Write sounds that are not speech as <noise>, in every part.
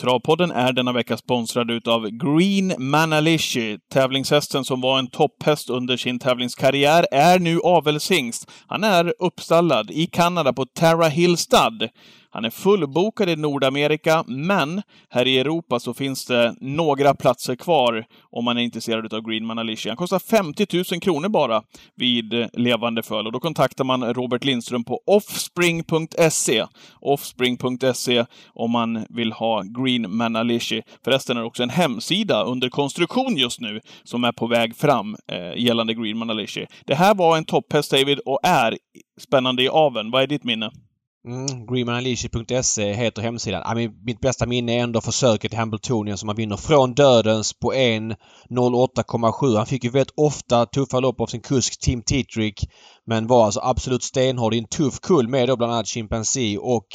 Travpodden är denna vecka sponsrad utav Green Manalishi. Tävlingshästen som var en topphäst under sin tävlingskarriär är nu avelshingst. Han är uppstallad i Kanada på Terra Hill Stud. Han är fullbokad i Nordamerika, men här i Europa så finns det några platser kvar om man är intresserad av Greenman Alicia. Han kostar 50 000 kronor bara vid levande föl och då kontaktar man Robert Lindström på offspring.se. Offspring.se om man vill ha Greenman Alicia. Förresten är det också en hemsida under konstruktion just nu som är på väg fram eh, gällande Greenman Alicia. Det här var en topphäst, David, och är spännande i aven. Vad är ditt minne? Mm, greenmanalishi.se heter hemsidan. I mitt bästa minne är ändå försöket i Hambletonian som man vinner från dödens på 1.08,7. Han fick ju väldigt ofta tuffa lopp av sin kusk Tim Titrick men var alltså absolut stenhård i en tuff kull med då bland annat Chimpanzee och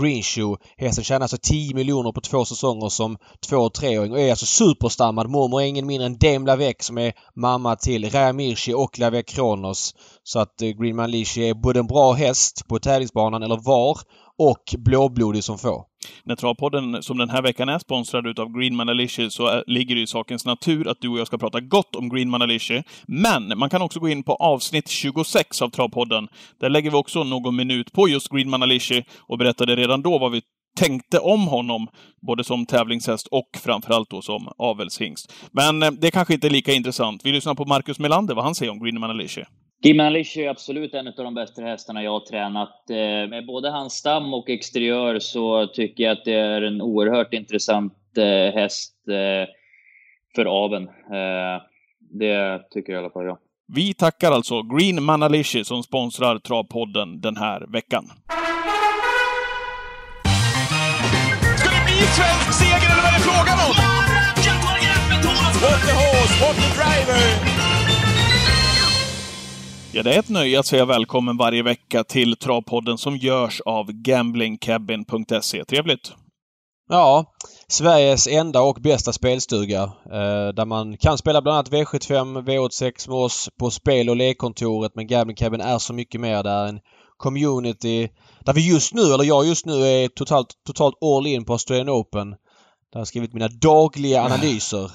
Greenshoe. Hästen tjänar alltså 10 miljoner på två säsonger som två och treåring och är alltså superstammad. Mormor är ingen mindre än Dame Lavec som är mamma till Raya Mirchi och Lavec Kronos. Så att eh, Greenman Lishi är både en bra häst på tävlingsbanan, eller var, och blåblodig som få. När Travpodden, som den här veckan är sponsrad utav Green Manalishi, så är, ligger det i sakens natur att du och jag ska prata gott om Green Manalishi. Men man kan också gå in på avsnitt 26 av Travpodden. Där lägger vi också någon minut på just Green Manalishi och berättade redan då vad vi tänkte om honom, både som tävlingshäst och framförallt då som avelshingst. Men eh, det kanske inte är lika intressant. Vi lyssnar på Marcus Melander, vad han säger om Green Manalishi. Gimalish är absolut en av de bästa hästarna jag har tränat. Eh, med både hans stam och exteriör så tycker jag att det är en oerhört intressant eh, häst eh, för aven. Det tycker jag i alla fall jag. Vi tackar alltså Green Manalishi som sponsrar Travpodden den här veckan. Ska det bli svensk seger eller vad är det frågan om? What the horse, what the driver! Ja, det är ett nöje att säga välkommen varje vecka till Travpodden som görs av gamblingcabin.se. Trevligt! Ja, Sveriges enda och bästa spelstuga. Eh, där man kan spela bland annat V75, V86 med oss på spel och lekkontoret. Men Gambling Cabin är så mycket mer. där. en community där vi just nu, eller jag just nu, är totalt, totalt all in på Australian Open. Där jag har skrivit mina dagliga <laughs> analyser.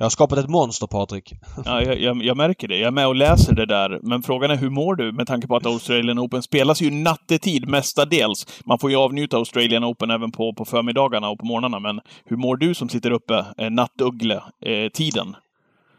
Jag har skapat ett monster, Patrik. <laughs> Ja, jag, jag, jag, märker det. Jag är med och läser det där. Men frågan är hur mår du? Med tanke på att Australian Open spelas ju nattetid mestadels. Man får ju avnjuta Australian Open även på, på förmiddagarna och på morgnarna. Men hur mår du som sitter uppe eh, nattugle-tiden? Eh,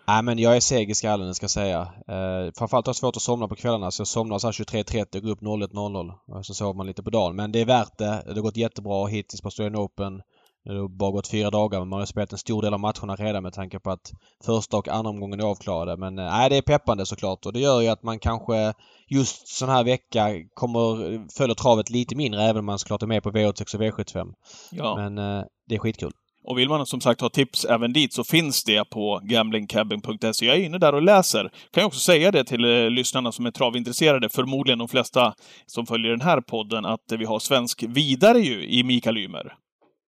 Nej men jag är seg i skallen ska jag säga. Eh, framförallt har jag svårt att somna på kvällarna så jag somnar så 23.30 och går upp 01.00. Så sover man lite på dagen. Men det är värt det. Det har gått jättebra hittills på Australian Open. Det har bara gått fyra dagar men man har spelat en stor del av matcherna redan med tanke på att första och andra omgången är avklarade. Men eh, nej, det är peppande såklart och det gör ju att man kanske just sån här vecka kommer följa travet lite mindre även om man såklart är med på V86 och V75. Ja. Men eh, det är skitkul. Och vill man som sagt ha tips även dit så finns det på gamblingcabin.se. Jag är inne där och läser. Kan jag också säga det till eh, lyssnarna som är travintresserade, förmodligen de flesta som följer den här podden, att vi har svensk vidare ju i Mikael Ymer.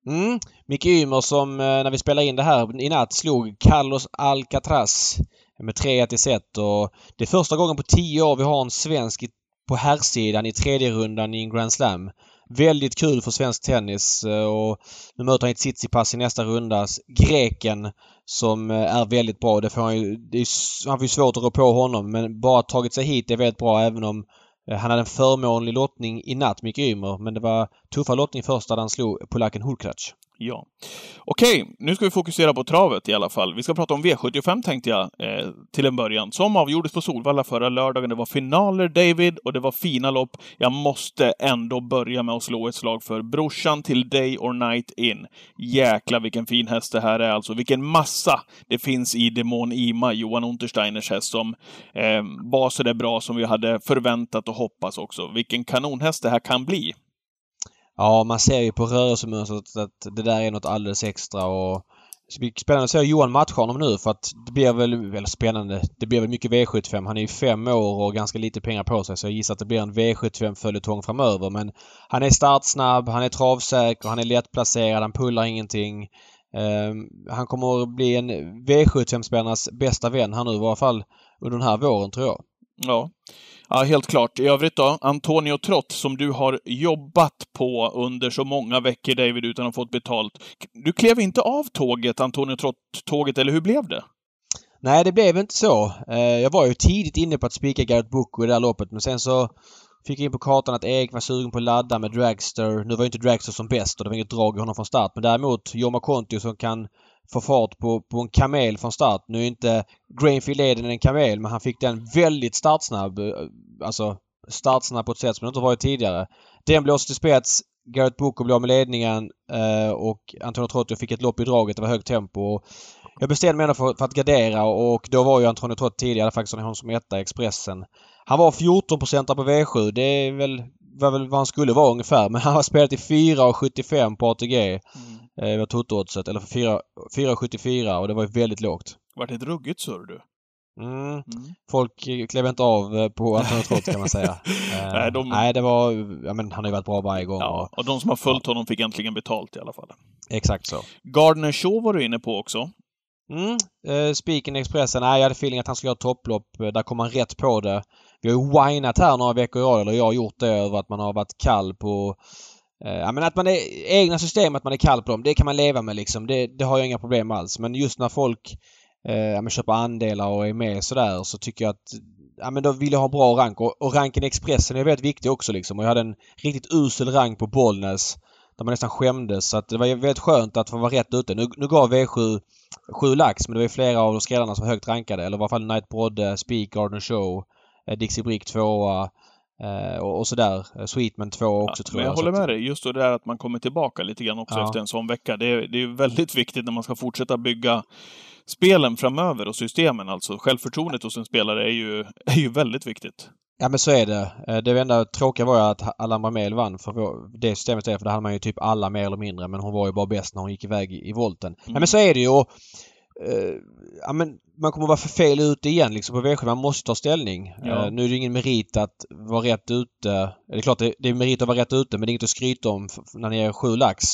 Mm. Micke Ymer som eh, när vi spelade in det här i natt slog Carlos Alcatraz med 3-1 i set och det är första gången på 10 år vi har en svensk på herrsidan i tredje rundan i en Grand Slam. Väldigt kul för svensk tennis eh, och nu möter han Tsitsipas i nästa runda. Greken som eh, är väldigt bra. Det får han, ju, det är, han får ju svårt att rå på honom men bara tagit sig hit är väldigt bra även om Eh, han hade en förmånlig lottning i natt, Micke Ymer, men det var tuffa lottning först där han slog polacken Hulkrac. Ja. Okej, nu ska vi fokusera på travet i alla fall. Vi ska prata om V75 tänkte jag eh, till en början, som avgjordes på Solvalla förra lördagen. Det var finaler, David, och det var fina lopp. Jag måste ändå börja med att slå ett slag för brorsan till Day or Night In. Jäklar vilken fin häst det här är alltså. Vilken massa det finns i Demon Ima, Johan Untersteiners häst, som eh, var så där bra som vi hade förväntat och hoppats också. Vilken kanonhäst det här kan bli. Ja, man ser ju på rörelsemönstret att det där är något alldeles extra och det blir spännande att se Johan matcha honom nu för att det blir väl, eller spännande, det blir väl mycket V75. Han är ju fem år och ganska lite pengar på sig så jag gissar att det blir en V75-följetong framöver. Men han är startsnabb, han är travsäker, han är lättplacerad, han pullar ingenting. Um, han kommer att bli en V75-spelarnas bästa vän här nu i varje fall under den här våren tror jag. Ja ja, helt klart. I övrigt då, Antonio Trott, som du har jobbat på under så många veckor, David, utan att ha fått betalt. Du klev inte av tåget, Antonio Trott-tåget, eller hur blev det? Nej, det blev inte så. Eh, jag var ju tidigt inne på att spika Garrett Boko i det här loppet, men sen så fick jag in på kartan att Erik var sugen på att ladda med Dragster. Nu var ju inte Dragster som bäst och det var inget drag i honom från start. Men däremot Jorma Kontio som kan få fart på, på en kamel från start. Nu är inte Grainfield Eden en kamel men han fick den väldigt startsnabb. Eh, alltså startsnabb på ett sätt som det inte varit tidigare. Den blåste till spets. Garrett Boko blev av med ledningen eh, och Antonio Trotti fick ett lopp i draget. Det var högt tempo. Och jag bestämde mig ändå för, för att gardera och då var ju Antonio Trotti tidigare faktiskt honom som etta i Expressen. Han var 14 på V7. Det är väl, var väl vad han skulle vara ungefär. Men han har spelat i 4,75 på ATG. Mm. Eh, var Toto-oddset. Eller för 4 4,74 och det var ju väldigt lågt. Vart ett ruggigt surr du. Mm. Mm. Folk klev inte av eh, på Antonio Trott kan man säga. <laughs> Eh, Nej, de- Nej, det var... Ja, men han har ju varit bra varje gång. Ja, Och, och de som har följt honom fick äntligen betalt i alla fall. exakt så. Gardner Shaw var du inne på också. Mm. Eh, Spiken i Expressen. Nej, jag hade feeling att han skulle göra topplopp. Eh, Där kom han rätt på det. Vi har ju whinat här några veckor i rad, eller jag har gjort det, över att man har varit kall på Eh, ja men att man är egna system, att man är kall på dem, det kan man leva med liksom. Det, det har jag inga problem alls. Men just när folk eh, ja, men köper andelar och är med sådär så tycker jag att Ja men då vill jag ha bra rank och, och ranken i Expressen är väldigt viktig också liksom. Och jag hade en riktigt usel rank på Bollnäs. Där man nästan skämdes. Så att det var väldigt skönt att få vara rätt ute. Nu, nu gav V7 sju lax men det var ju flera av skrällarna som var högt rankade. Eller i varje fall Night Brodde, Speak, Garden Show, eh, Dixie Brick tvåa eh, och, och sådär. Eh, Sweetman tvåa också tror Men jag. jag håller med dig. Just det där att man kommer tillbaka lite grann också Ja. efter en sån vecka. Det är, det är väldigt <laughs> viktigt när man ska fortsätta bygga spelen framöver och systemen alltså. Självförtroendet hos en spelare är ju, <laughs> är ju väldigt viktigt. Ja men så är det. Eh, Det enda tråkiga var ju att Allan Bramell vann för det systemet är för det hade man ju typ alla mer eller mindre men hon var ju bara bäst när hon gick iväg i, volten. Ja men så är det ju och eh, ja, men man kommer vara för fel ute igen liksom på V7. Man måste ta ställning. Ja. Eh, nu är det ingen merit att vara rätt ute. Det är klart det, det är merit att vara rätt ute men det är inget att skryta om när ni är sju lax.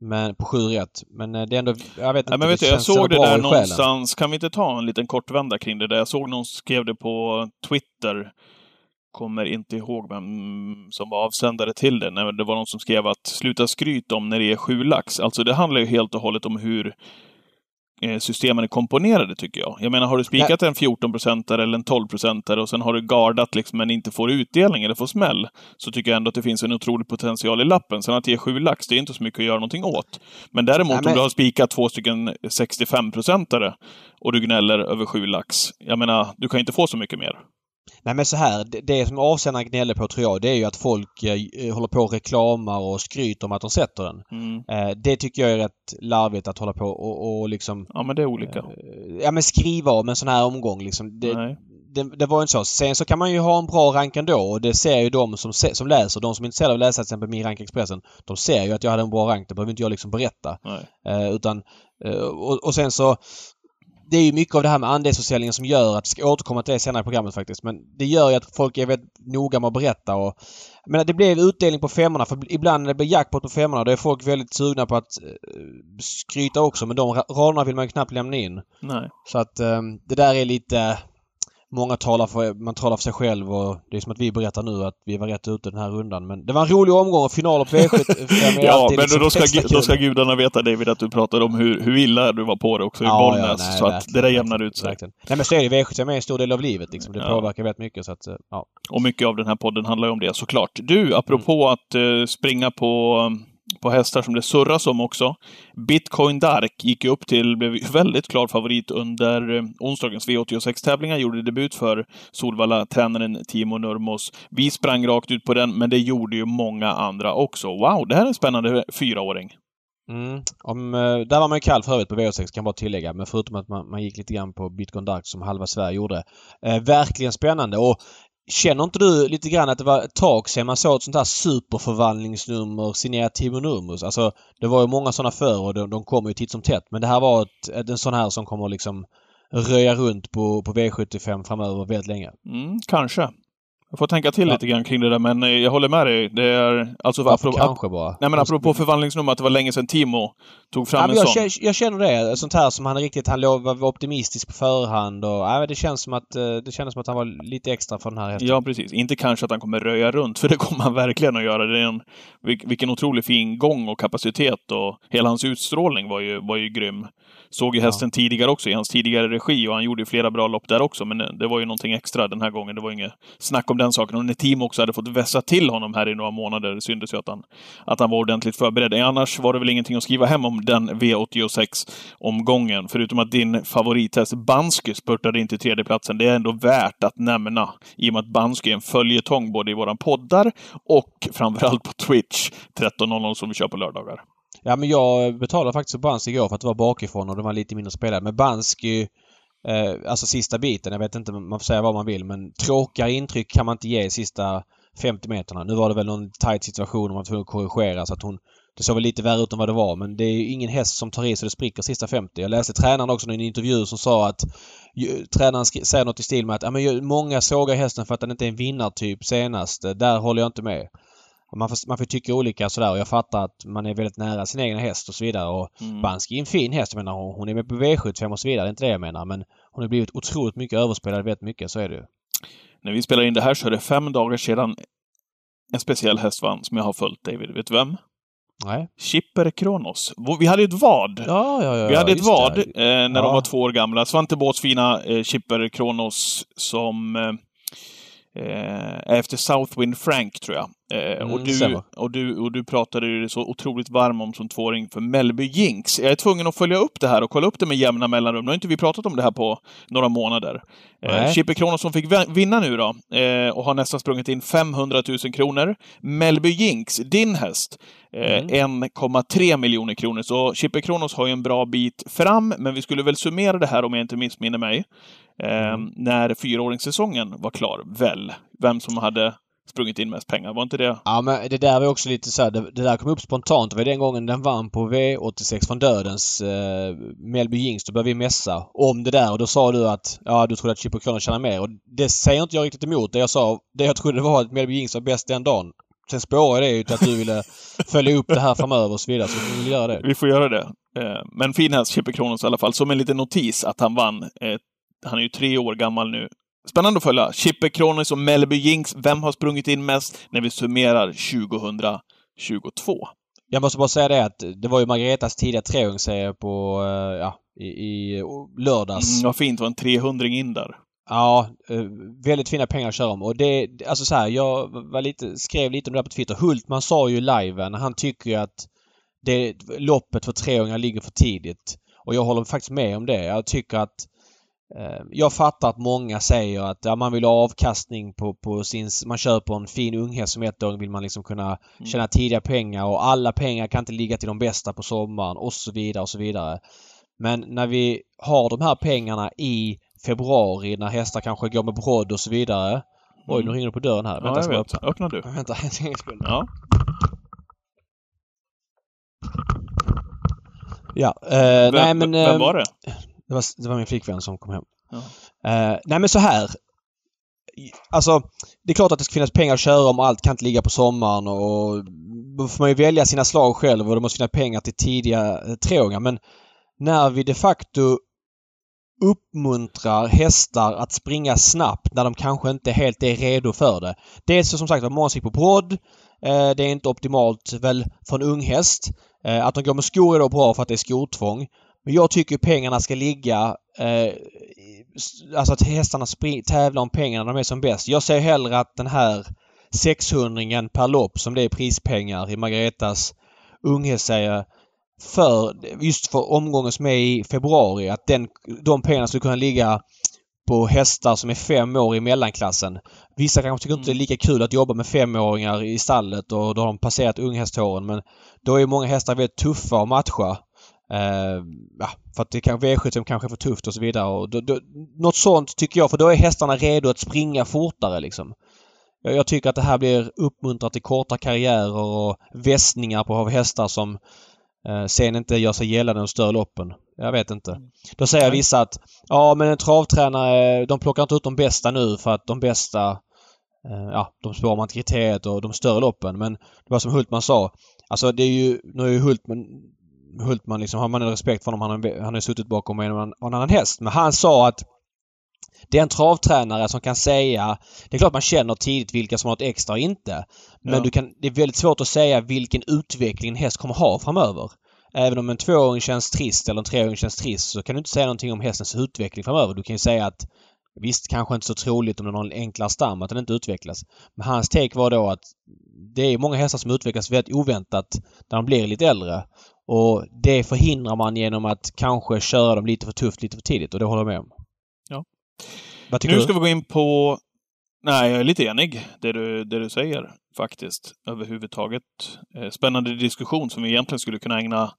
Men på sju rätt. Men eh, det är ändå, jag vet inte. Ja, men vet du, jag såg det där någonstans. Kan vi inte ta en liten kortvända kring det där? Jag såg någon skrev det på Twitter. Kommer inte ihåg vem som var avsändare till det. Nej, det var någon som skrev att sluta skryt om när det är sju lax. Alltså det handlar ju helt och hållet om hur eh, systemen är komponerade, tycker jag. Jag menar, har du spikat en 14-procentare eller en 12-procentare och sen har du gardat liksom, men inte får utdelning eller får smäll, så tycker jag ändå att det finns en otrolig potential i lappen. Sen att ge sju lax, det är inte så mycket att göra någonting åt. Men däremot Nej, men- om du har spikat två stycken 65-procentare och du gnäller över sju lax, jag menar, du kan inte få så mycket mer. Nej men så här, det, det som avsändaren gnäller på tror jag, det är ju att folk eh, håller på och reklamar och skryter om att de sätter den. Mm. Eh, det tycker jag är rätt larvigt att hålla på och, och liksom Ja, men det är olika. eh, Ja men skriva om en sån här omgång liksom. Det, Nej. det, det var inte så. Sen så kan man ju ha en bra rank ändå och det ser ju de som, se, som läser. De som är intresserade av att läsa till exempel min rank Expressen. De ser ju att jag hade en bra rank. Det behöver inte jag liksom berätta. Eh, utan, eh, och, och sen så det är ju mycket av det här med andelsförsäljningen som gör att, vi ska återkomma till det senare i programmet faktiskt, men det gör ju att folk är väldigt noga med att berätta och menar, det blev utdelning på femmorna för ibland när det blir jackpot på femmorna då är folk väldigt sugna på att eh, skryta också men de ra- raderna vill man ju knappt lämna in. Nej. Så att eh, det där är lite... Många talar för, man talar för sig själv och det är som att vi berättar nu att vi var rätt ute den här rundan. Men det var en rolig omgång och final på V75 <laughs> är Ja, alltid men liksom då ska, då ska gudarna veta David att du pratade om hur, hur illa du var på det också i Bollnäs. nej, så att det där jämnar ut sig. verkligen. Nej men så är det. V75 är en stor del av livet liksom. Det Ja. påverkar väldigt mycket så att, eh, ja. Och mycket av den här podden handlar ju om det såklart. Du, apropå att eh, springa på, på hästar som det surras om också. Bitcoin Dark gick ju upp till, blev <laughs> väldigt klar favorit under eh, onsdagens V86-tävlingar. Gjorde debut för Solvalla-tränaren Timo Nurmos. Vi sprang rakt ut på den, men det gjorde ju många andra också. Wow, det här är en spännande fyraåring. Mm. Om, eh, där var man ju kall för övrigt på V86 kan jag bara tillägga. Men förutom att man, man gick lite grann på Bitcoin Dark som halva Sverige gjorde. Eh, verkligen spännande. Och Känner inte du lite grann att det var ett tag sedan man såg ett sånt här superförvandlingsnummer signerat Timo Nurmos? Alltså det var ju många sådana förr och de, de kommer ju titt som tätt. Men det här var ett, ett, en sån här som kommer liksom röja runt på, på V75 framöver väldigt länge. Mm, kanske. Jag får tänka till Ja. lite grann kring det där, men eh, jag håller med dig. Det är alltså... Varför apropå- kanske bara? Nej men apropå förvandlingsnummer, att det var länge sedan Timo tog fram Ja, en jag, sån. kä- jag känner det. Sånt här som han riktigt... Han var optimistisk på förhand och... Ja, det känns som att... eh, Det kändes som att han var lite extra för den här hästen. Ja, precis. Inte kanske att han kommer röja runt, för det kommer han verkligen att göra. Det är en, vil- vilken otrolig fin gång och kapacitet och hela hans utstrålning var ju, var ju grym. Såg ju hästen tidigare också, i hans tidigare regi, och han gjorde ju flera bra lopp där också, men det, det var ju någonting extra den här gången. Det var inget snack om den saken. Och när team också hade fått vässa till honom här i några månader, det syntes ju att han, att han var ordentligt förberedd. Annars var det väl ingenting att skriva hem om den V86-omgången, förutom att din favorithäst Bansky spurtade in till tredjeplatsen. Det är ändå värt att nämna, i och med att Bansky är en följetong både i våran poddar och framförallt på Twitch 13.00 som vi kör på lördagar. Ja, men jag betalade faktiskt för Bansky igår för att det var bakifrån och det var lite mindre spelare. Men Bansky... Eh, alltså sista biten, jag vet inte, man får säga vad man vill men tråkiga intryck kan man inte ge i sista 50 meterna. Nu var det väl någon tight situation och man var tvungen att korrigera så att hon... Det såg väl lite värre ut än vad det var men det är ju ingen häst som tar i så det spricker sista 50. Jag läste tränaren också i en intervju som sa att ju, tränaren säger något i stil med att ja, men många sågar hästen för att den inte är en vinnartyp senast. Där håller jag inte med. Man får, man får tycka olika sådär och jag fattar att man är väldigt nära sin egen häst och så vidare. Och Mm. Bansky är en fin häst. Jag menar hon, hon är med på V75 och så vidare. Det är inte det jag menar. Men hon har blivit otroligt mycket överspelad väldigt mycket. Så är det ju. När vi spelar in det här så är det fem dagar sedan en speciell häst vann som jag har följt, David. Vet du vem? Nej. Chipper Kronos. Vi hade ett vad. Ja, ja, ja. Vi hade ett vad eh, när de var två år gamla. Svante Båths fina eh, Chipper Kronos som eh, eh, efter Southwind Frank, tror jag. Eh, Mm, och, du, och, du, och du pratade ju så otroligt varm om som tvååring för Mellby Jinx. Jag är tvungen att följa upp det här och kolla upp det med jämna mellanrum. Nu har inte vi pratat om det här på några månader. Eh, Nej. Chipper Kronos som fick vinna nu då, eh, och har nästan sprungit in 500 000 kronor. Mellby Jinx, din häst, Mm. 1,3 miljoner kronor. Så Chipper Kronos har ju en bra bit fram, men vi skulle väl summera det här, om jag inte missminner mig, eh, Mm. när fyraåringssäsongen var klar, väl? Vem som hade sprungit in mest pengar, var inte det? Ja men det där var också lite så här, det, det där kom upp spontant. Det var den gången den vann på V86 från Dödens eh, Mellby Jinx. Då började vi mässa om det där och då sa du att ja du trodde att Chipper Kronos tjänade mer. Och det säger inte jag riktigt emot. Det jag sa, det jag trodde var att Mellby Jinx var bäst den dagen. Sen spårade det ju till att du ville följa upp det här framöver och så vidare. Så vi vill göra det. Vi får göra det. Eh, Men fin häst, Chipper Kronos i alla fall. Som en liten notis att han vann. Eh, Han är ju tre år gammal nu. Spännande att följa. Chipper Kronos och Mellby Jinx. Vem har sprungit in mest när vi summerar 2022? Jag måste bara säga det att det var ju Margaretas tidiga treåringsserie på, eh, ja, i, i lördags. Mm, vad fint, det var en 300 in där. Ja, eh, väldigt fina pengar att köra om. Och det, alltså så här, jag var lite, skrev lite om det här på Twitter. Hultman sa ju i liven, han tycker ju att det, loppet för treåringar ligger för tidigt. Och jag håller faktiskt med om det. Jag tycker att eh, jag fattar att många säger att ja, man vill ha avkastning på, på sin... Man köper en fin unghäst som ettåring vill man liksom kunna tjäna tidiga pengar och alla pengar kan inte ligga till de bästa på sommaren och så vidare och så vidare. Men när vi har de här pengarna i februari när hästar kanske går med brodd och så vidare. Oj, nu ringer det på dörren här. Ja, Vänta, jag ska jag öppna. Öppna du. <laughs> Vänta en sekund. Ja. Ja, eh, Vem, nej men... vem eh, var det? Det var, det var min flickvän som kom hem. Ja. Eh, nej men så här. Alltså, det är klart att det ska finnas pengar att köra om allt kan inte ligga på sommaren och då får man ju välja sina slag själv och det måste finnas pengar till tidiga eh, treåringar. Men när vi de facto uppmuntrar hästar att springa snabbt när de kanske inte helt är redo för det. Dels så som sagt att Måns gick på brodd. Eh, det är inte optimalt väl för en ung häst. Eh, att de går med skor är då bra för att det är skotvång. Men jag tycker pengarna ska ligga... Eh, alltså att hästarna spring, tävlar om pengarna när de är som bäst. Jag ser hellre att den här 600 per lopp som det är prispengar i Margaretas unghästserie för just för omgången som är i februari att den, de pengarna skulle kunna ligga på hästar som är fem år i mellanklassen. Vissa kanske tycker inte det är lika kul att jobba med femåringar i stallet och då har de passerat unghästhåren men då är många hästar väldigt tuffa att matcha. Eh, ja, för att det kan V75 kanske är för tufft och så vidare. Och då, då, något sånt tycker jag för då är hästarna redo att springa fortare liksom. Jag, jag tycker att det här blir uppmuntrat till korta karriärer och västningar på hästar som sen inte gör sig gällande de större loppen. Jag vet inte. Då säger vissa att ja men en travtränare, de plockar inte ut de bästa nu för att de bästa eh, ja, de spår man kriteriet och de större loppen. Men det var som Hultman sa. Alltså det är ju, nu är ju Hultman Hultman liksom, har man respekt för honom. Han har, han har suttit bakom en, en annan häst. Men han sa att det är en travtränare som kan säga... Det är klart man känner tidigt vilka som har ett extra och inte. Men Ja. du kan, det är väldigt svårt att säga vilken utveckling en häst kommer ha framöver. Även om en tvååring känns trist eller en treåring känns trist så kan du inte säga någonting om hästens utveckling framöver. Du kan ju säga att visst, kanske inte så troligt om den har en enklare stam att den inte utvecklas. Men hans take var då att det är många hästar som utvecklas väldigt oväntat när de blir lite äldre. Och det förhindrar man genom att kanske köra dem lite för tufft lite för tidigt och det håller jag med om. Nu du? ska vi gå in på... Nej, jag är lite enig det du, det du säger faktiskt. Överhuvudtaget. Eh, Spännande diskussion som vi egentligen skulle kunna ägna,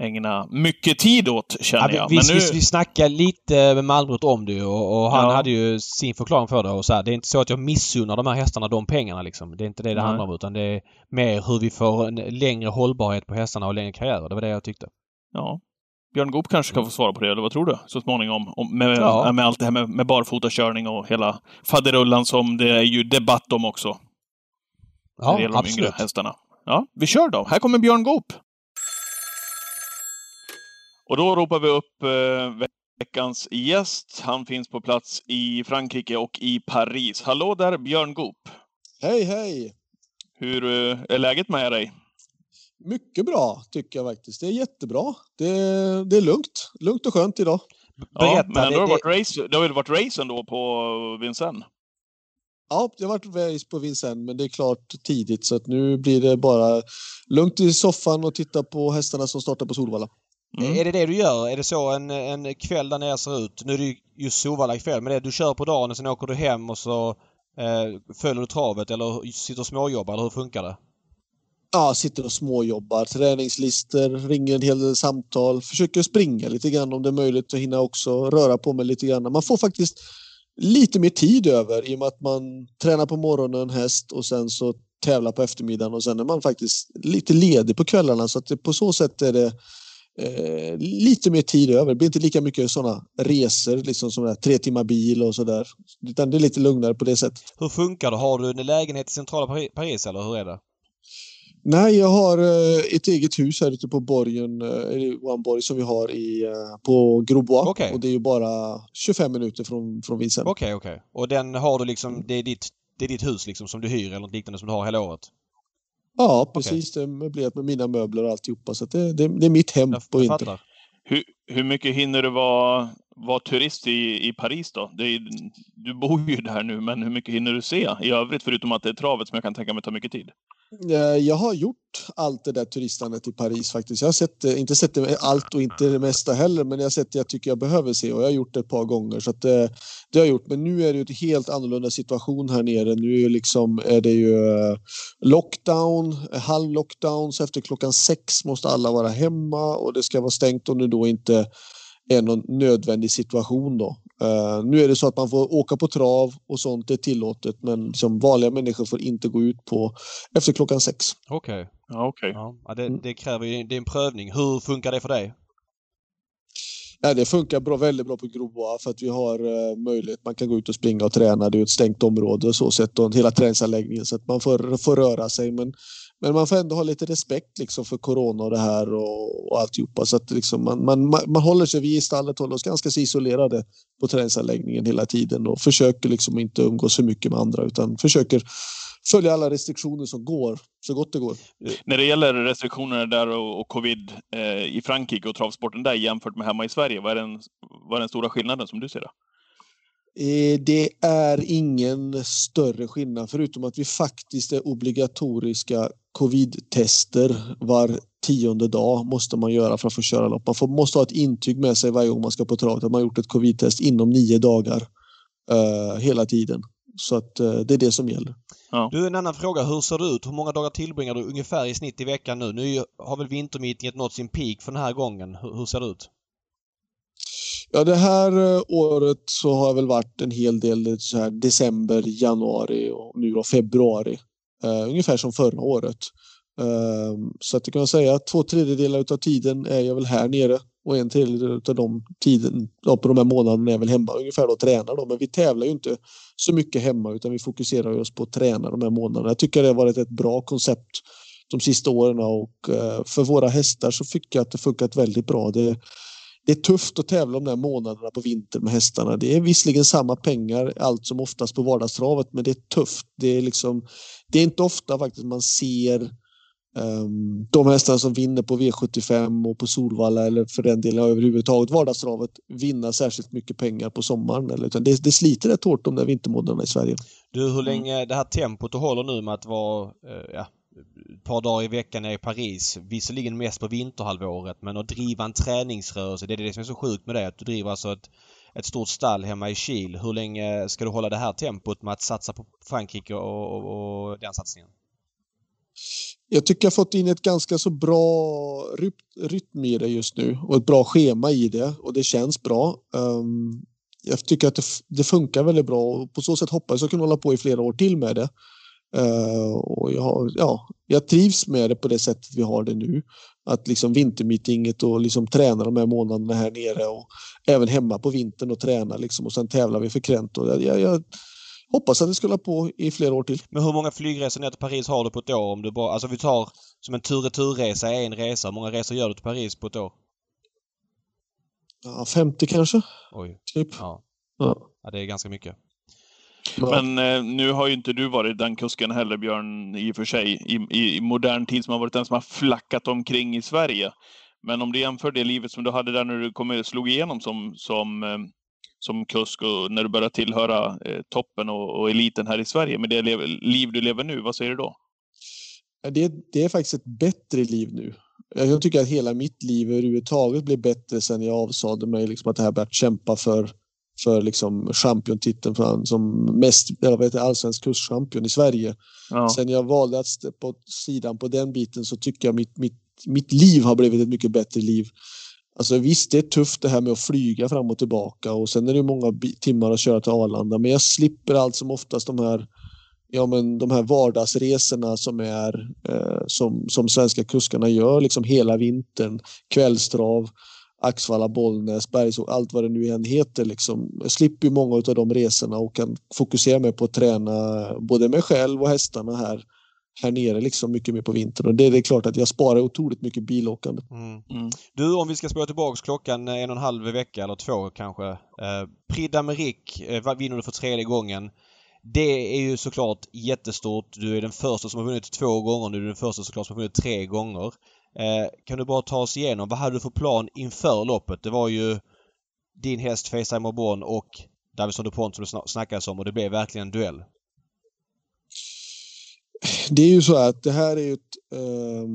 ägna mycket tid åt, känner Ja, jag. vi, vi, nu... vi, snackade lite med Malmrot om det och, och han Ja. hade ju sin förklaring för det. Och så här, det är inte så att jag missunnar de här hästarna de pengarna liksom. Det är inte det det Nej. handlar om utan det är mer hur vi får en längre hållbarhet på hästarna och längre karriärer. Det var det jag tyckte. Ja. Björn Goop kanske kan få svara på det, eller vad tror du? Så småningom. Om, med, Ja. med allt det här med, med barfotakörning och hela faderullan som det är ju debatt om också. när Ja, det gäller de yngre absolut. hästarna. Ja, vi kör då. Här kommer Björn Goop. Och då ropar vi upp eh, veckans gäst. Han finns på plats i Frankrike och i Paris. Hallå där, Björn Goop. Hej, hej! Hur eh, är läget med dig? Mycket bra tycker jag faktiskt. Det är jättebra. Det, det är lugnt. Lugnt och skönt idag. Ja, Berätta. men ändå har det, det, varit race, det har väl varit race ändå på Vincennes? Ja, det har varit race på Vincennes, men det är klart tidigt så att nu blir det bara lugnt i soffan och titta på hästarna som startar på Solvalla. Mm. Är det det du gör? Är det så en, en kväll där nere ser ut? Nu är det ju just Solvalla ikväll men det är du kör på dagen och sen åker du hem och så eh, följer du travet eller sitter och småjobbar eller hur funkar det? Ja, sitter och småjobbar, träningslister, ringer en hel del samtal, försöker springa lite grann om det är möjligt och hinna också röra på mig lite grann. Man får faktiskt lite mer tid över i och med att man tränar på morgonen häst och sen så tävlar på eftermiddagen och sen är man faktiskt lite ledig på kvällarna så att det, på så sätt är det eh, lite mer tid över. Det blir inte lika mycket sådana resor, liksom som där, tre timmar bil och sådär. Utan det är lite lugnare på det sättet. Hur funkar det? Har du en lägenhet i centrala Paris eller hur är det? Nej, jag har eh, ett eget hus här ute på borgen, eh, borg som vi har i, eh, på Grosbois. Okej. Och det är ju bara 25 minuter från, från Vincennes. Okej, okej. Och den har du liksom, det är ditt, det är ditt hus liksom som du hyr eller något liknande som du har hela året? Ja, precis. Det är möblerat med mina möbler och alltihopa. Så att det, det, det är mitt hem Jag, på vintern. Hur, hur mycket hinner du vara, vara turist i, i Paris då? Det är, du bor ju där nu, men hur mycket hinner du se i övrigt? Förutom att det är travet som jag kan tänka mig tar mycket tid. Eh, jag har gjort allt det där turistandet i Paris faktiskt. Jag har sett, eh, inte sett det allt och inte det mesta heller, men jag har sett det jag tycker jag behöver se och jag har gjort det ett par gånger. Så att eh, det, har jag gjort. Men nu är det ju en helt annorlunda situation här nere. Nu är, liksom, är det ju lockdown, halv halvlockdown, så efter klockan sex måste alla vara hemma och det ska vara stängt om du då inte är någon nödvändig situation då. Eh, nu är det så att man får åka på trav och sånt är tillåtet men liksom vanliga människor får inte gå ut på efter klockan sex. Okej. Ja, okej. Ja, det, det kräver ju, det är en prövning. Hur funkar det för dig? Ja, det funkar bra, väldigt bra på Grosbois för att vi har eh, möjlighet. Man kan gå ut och springa och träna. Det är ett stängt område och så sett och hela träningsanläggningen så att man får, får röra sig. Men, men man får ändå ha lite respekt liksom för corona och det här och, och alltihopa. Så att liksom man, man, man, håller sig, vi i stallet håller oss ganska isolerade på träningsanläggningen hela tiden och försöker liksom inte umgås för mycket med andra utan försöker följa alla restriktioner som går så gott det går. När det gäller restriktionerna där och, och covid eh, i Frankrike och travsporten där jämfört med hemma i Sverige, vad är den, vad är den stora skillnaden som du ser det? Eh, Det är ingen större skillnad förutom att vi faktiskt är obligatoriska covid-tester var tionde dag måste man göra för att få köra lopp. Man får, måste ha ett intyg med sig varje gång man ska på travet att man gjort ett covid-test inom nio dagar eh, hela tiden. Så att eh, det är det som gäller. Du, en annan fråga. Hur ser det ut? Hur många dagar tillbringar du ungefär i snitt i veckan nu? Nu har väl vintermeetinget nått sin peak för den här gången. Hur, hur ser det ut? Ja, det här eh, året så har jag väl varit en hel del så här december, januari och nu då februari. Uh, ungefär som förra året. Uh, så att det kan man säga att två tredjedelar av tiden är jag väl här nere och en tredjedel av de tiden, ja, på de här månaderna är jag väl hemma ungefär och tränar då. Men vi tävlar ju inte så mycket hemma utan vi fokuserar oss på att träna de här månaderna. Jag tycker det har varit ett bra koncept de sista åren och uh, för våra hästar så tycker jag att det funkat väldigt bra. Det, det är tufft att tävla de där månaderna på vintern med hästarna. Det är visserligen samma pengar allt som oftast på vardagstravet, men det är tufft. Det är liksom, det är inte ofta faktiskt man ser um, de hästarna som vinner på V75 och på Solvalla eller för den delen överhuvudtaget vardagstravet vinna särskilt mycket pengar på sommaren. Eller, utan det, det sliter rätt hårt de där vintermånaderna i Sverige. Du, hur länge det här tempot du håller nu med att vara eh, ja, ett par dagar i veckan är i Paris. Visserligen mest på vinterhalvåret men att driva en träningsrörelse. Det är det som är så sjukt med det. Att du driver alltså ett, ett stort stall hemma i Kil. Hur länge ska du hålla det här tempot med att satsa på Frankrike och, och, och den satsningen? Jag tycker jag fått in ett ganska så bra rytm i det just nu och ett bra schema i det och det känns bra. Um, jag tycker att det, det, funkar väldigt bra och på så sätt hoppas jag kunna hålla på i flera år till med det. Uh, och jag, ja, jag trivs med det på det sättet vi har det nu. Att liksom vintermeetinget och liksom träna de här månaderna här nere och även hemma på vintern och träna liksom och sen tävlar vi för Krent. Och jag, jag, jag hoppas att det ska hålla på i flera år till. Men hur många flygresor ner till Paris har du på ett år? Om du bara, alltså vi tar som en tur-retur-resa en resa. Hur många resor gör du till Paris på ett år? Ja, 50 kanske. Oj. Typ. Ja. Ja. ja det är ganska mycket. Men eh, nu har ju inte du varit den kusken heller, Björn, i och för sig, i, i, i modern tid som har varit den som har flackat omkring i Sverige. Men om du jämför det livet som du hade där när du kom, slog igenom som, som, eh, som kusk och när du började tillhöra eh, toppen och, och, eliten här i Sverige med det liv du lever nu, vad säger du då? Det, det är faktiskt ett bättre liv nu. Jag tycker att hela mitt liv överhuvudtaget blev bättre sen jag avsade mig liksom att det här börjat kämpa för för liksom championtiteln som mest, eller vad heter allsvensk kurschampion i Sverige. Ja. Sen jag valde att stå på sidan på den biten så tycker jag mitt, mitt, mitt liv har blivit ett mycket bättre liv. Alltså visst, det är tufft det här med att flyga fram och tillbaka och sen är det många timmar att köra till Arlanda, men jag slipper allt som oftast de här ja, men de här vardagsresorna som är eh, som, som svenska kuskarna gör liksom hela vintern. Kvällstrav, Axvalla, Bollnäs, Bergsåk, allt vad det nu än heter. Liksom. Jag slipper ju många av de resorna och kan fokusera mig på att träna både mig själv och hästarna här här nere liksom mycket mer på vintern. Och det, det är klart att jag sparar otroligt mycket bilåkande. Mm. Mm. Du, om vi ska spåra tillbaks klockan en och en halv vecka eller två kanske. Eh, Prix d'Amérique eh, vinner du för tredje gången. Det är ju såklart jättestort. Du är den första som har vunnit två gånger. Du är den första såklart som har vunnit tre gånger. Eh, kan du bara ta oss igenom, vad hade du för plan inför loppet? Det var ju din häst Facetime Aubon och Davison DuPont som det snackades om och det blev verkligen en duell. Det är ju så att det här är ju ett... Eh,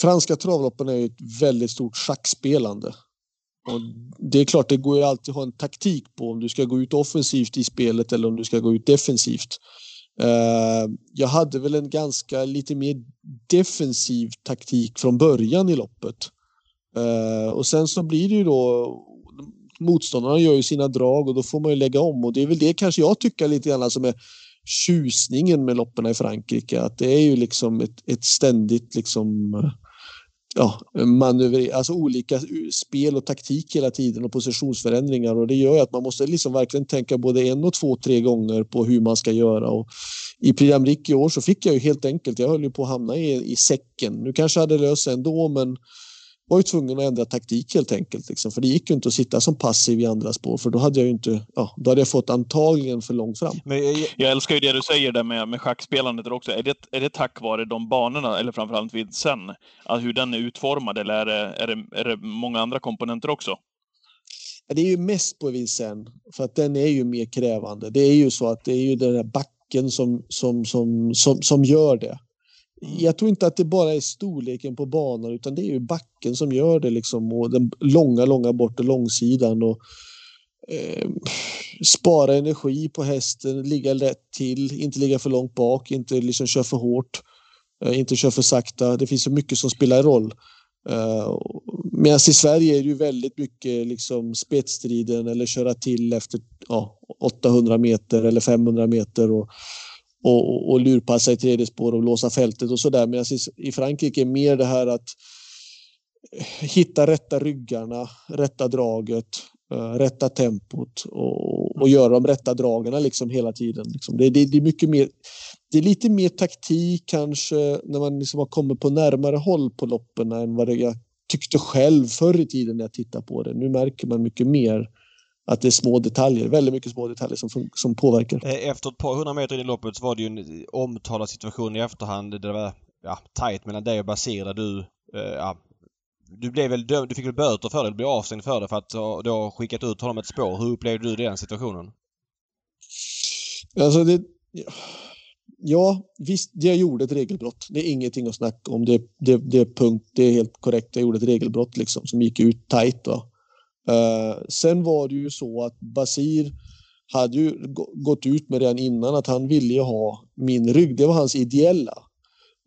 franska travloppen är ju ett väldigt stort schackspelande. Och det är klart, det går ju alltid att ha en taktik på om du ska gå ut offensivt i spelet eller om du ska gå ut defensivt. Uh, jag hade väl en ganska lite mer defensiv taktik från början i loppet. Uh, och sen så blir det ju då motståndarna gör ju sina drag och då får man ju lägga om och det är väl det kanske jag tycker lite grann som är tjusningen med loppen i Frankrike att det är ju liksom ett, ett ständigt liksom ja, manövrera, alltså olika spel och taktik hela tiden och positionsförändringar och det gör att man måste liksom verkligen tänka både en och två, tre gånger på hur man ska göra. Och I Prix i år så fick jag ju helt enkelt, jag höll ju på att hamna i, i säcken. Nu kanske jag hade löst ändå men var ju tvungen att ändra taktik helt enkelt. Liksom. För det gick ju inte att sitta som passiv i andra spår för då hade jag ju inte, ja, då hade jag fått antagligen för långt fram. Men jag, jag älskar ju det du säger där med, med schackspelandet också. Är det, är det tack vare de banorna, eller framförallt vid sen, att hur den är utformad eller är det, är det, är det många andra komponenter också? Det är ju mest på Vincennes, för att den är ju mer krävande. Det är ju så att det är ju den där backen som, som, som, som, som gör det. Mm. Jag tror inte att det bara är storleken på banan utan det är ju backen som gör det liksom och den långa, långa bortre långsidan och eh, spara energi på hästen, ligga rätt till, inte ligga för långt bak, inte liksom köra för hårt, eh, inte köra för sakta. Det finns så mycket som spelar roll. Eh, Medan i Sverige är det ju väldigt mycket liksom spetsstriden eller köra till efter ja, 800 meter eller 500 meter. Och, och, och lurpassa i tredje spår och låsa fältet och sådär. Medan i, Frankrike är mer det här att eh, hitta rätta ryggarna, rätta draget, uh, rätta tempot och, och göra de rätta dragarna liksom hela tiden. Liksom. Det, det, det, är mycket mer, det är lite mer taktik kanske när man liksom har kommit på närmare håll på loppen än vad jag tyckte själv förr i tiden när jag tittade på det. Nu märker man mycket mer att det är små detaljer, väldigt mycket små detaljer som, som påverkar. Eh, efter ett par hundra meter in i loppet så var det ju en omtalad situation i efterhand. Det var ja, tajt mellan dig och Basir där du eh, ja, du blev väl dömd, du fick väl böter för det, du blev avstängd för det för att du har skickat ut honom ett spår. Hur upplevde du den situationen? Alltså det... Ja, visst, jag gjorde ett regelbrott. Det är ingenting att snacka om. Det, det, det är punkt, det är helt korrekt. Jag gjorde ett regelbrott liksom som gick ut tajt. Då. Uh, sen var det ju så att Basir hade ju gått ut med redan innan att han ville ha min rygg. Det var hans ideella.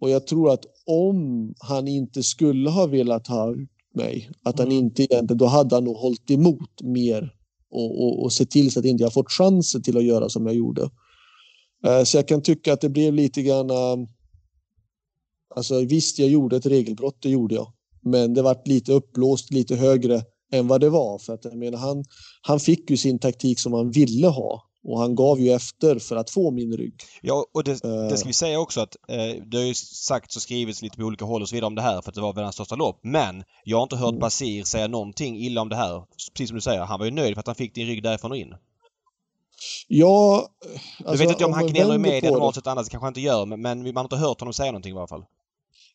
Och jag tror att om han inte skulle ha velat ha ut mig, att han mm. inte egentligen, då hade han nog hållit emot mer och, och, och sett till så att inte jag fått chansen till att göra som jag gjorde. Uh, så jag kan tycka att det blev lite grann, uh, alltså visst jag gjorde ett regelbrott, det gjorde jag. Men det vart lite uppblåst, lite högre än vad det var. För att jag menar, han, han fick ju sin taktik som han ville ha. Och han gav ju efter för att få min rygg. Ja, och det, det ska vi säga också att eh, det har ju sagts och skrivits lite på olika håll och så vidare om det här för att det var världens största lopp. Men jag har inte hört mm. Basir säga någonting illa om det här. Precis som du säger, han var ju nöjd för att han fick din rygg därifrån och in. Ja... Alltså, du vet inte om, om han gnäller i media normalt sett annars kanske han inte gör men, men man har inte hört honom säga någonting i alla fall.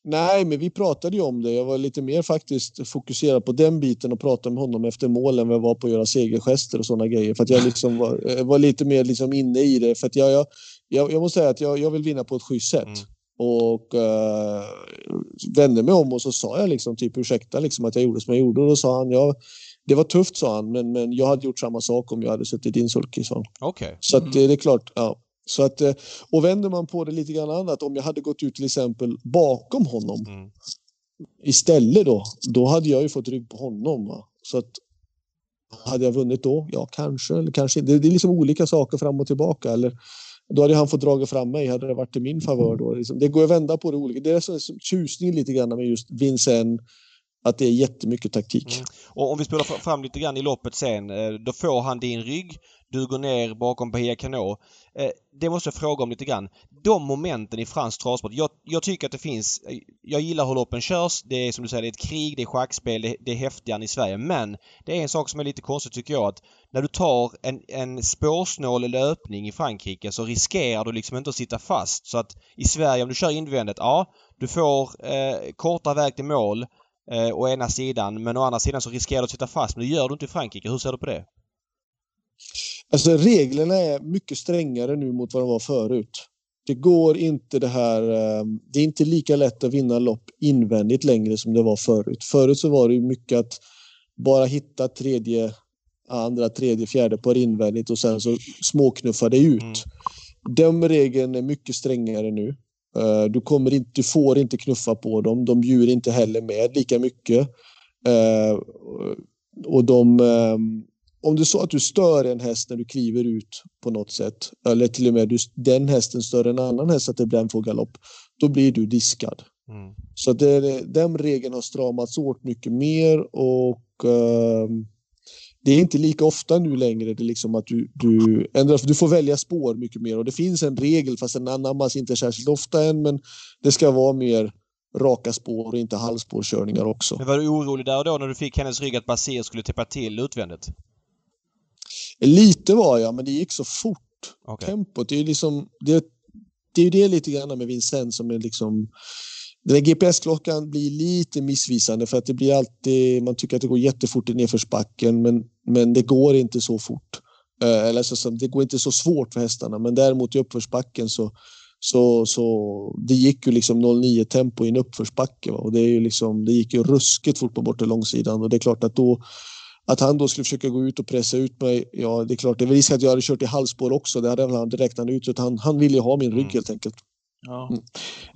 Nej, men vi pratade ju om det. Jag var lite mer faktiskt fokuserad på den biten och pratade med honom efter målen jag var på att göra segergester och sådana grejer. För att jag liksom var, var lite mer liksom inne i det. För att jag, jag, jag, jag måste säga att jag, jag vill vinna på ett schysst sätt. Mm. Och uh, vände mig om och så sa jag liksom typ ursäkta liksom att jag gjorde som jag gjorde. Och då sa han, ja, det var tufft sa han, men, men jag hade gjort samma sak om jag hade suttit i din sulky, sa han. Okay. Så att, mm. det är klart, ja. Så att, eh, och vänder man på det lite grann annat, om jag hade gått ut till exempel bakom honom mm. istället då, då hade jag ju fått rygg på honom. Va? Så att hade jag vunnit då? Ja, kanske eller kanske inte. Det är liksom olika saker fram och tillbaka. Eller, då hade han fått dra fram mig, hade det varit till min favör då. Liksom, det går att vända på det olika. Det är så, tjusningen lite grann med just Vincent att det är jättemycket taktik. Mm. Och om vi spelar fram lite grann i loppet sen. Eh, då får han din rygg. Du går ner bakom Bahia Cano. Eh, det måste jag fråga om lite grann. De momenten i fransk travsport. Jag, jag, tycker att det finns... Eh, jag gillar hur loppen körs. Det är som du säger, det är ett krig, det är schackspel, det, det är häftigare än i Sverige. Men det är en sak som är lite konstigt tycker jag att när du tar en, en spårsnål löpning i Frankrike så riskerar du liksom inte att sitta fast. Så att i Sverige om du kör invändigt, ja du får eh, kortare väg till mål eh, å ena sidan men å andra sidan så riskerar du att sitta fast. Men det gör du inte i Frankrike. Hur ser du på det? Alltså reglerna är mycket strängare nu mot vad de var förut. Det går inte det här. Ehm, det är inte lika lätt att vinna lopp invändigt längre som det var förut. Förut så var det mycket att bara hitta tredje, andra, tredje, fjärde par invändigt och sen så småknuffa det ut. Mm. Den regeln är mycket strängare nu. Eh, du, kommer inte, du får inte knuffa på dem. De bjuder inte heller med lika mycket. Eh, och de ehm, om du sa att du stör en häst när du kliver ut på något sätt, eller till och med du, den hästen stör en annan häst att det blir en får galopp, då blir du diskad. Mm. Så det, den regeln har stramats åt mycket mer och uh, det är inte lika ofta nu längre det liksom att du, du, ändrar, du får välja spår mycket mer och det finns en regel fast den anammas inte särskilt ofta än men det ska vara mer raka spår och inte halvspårkörningar också. Men var du orolig där och då när du fick hennes rygg att Basir skulle täppa till utvändigt? Lite var jag, men det gick så fort. Okay. Tempot, det är ju liksom... Det, det är det lite grann med Vincent som är liksom... Den GPS-klockan blir lite missvisande för att det blir alltid... Man tycker att det går jättefort i nedförsbacken men, men det går inte så fort. Eh, eller så, det går inte så svårt för hästarna men däremot i uppförsbacken så så, så det gick ju liksom 09 tempo i en uppförsbacke va? och det är ju liksom det gick ju ruskigt fort på bortre långsidan och det är klart att då att han då skulle försöka gå ut och pressa ut mig, ja det är klart, det är risk att jag hade kört i halvspår också. Det hade han räknat ut. Utan han, han ville ju ha min rygg mm. helt enkelt. Ja.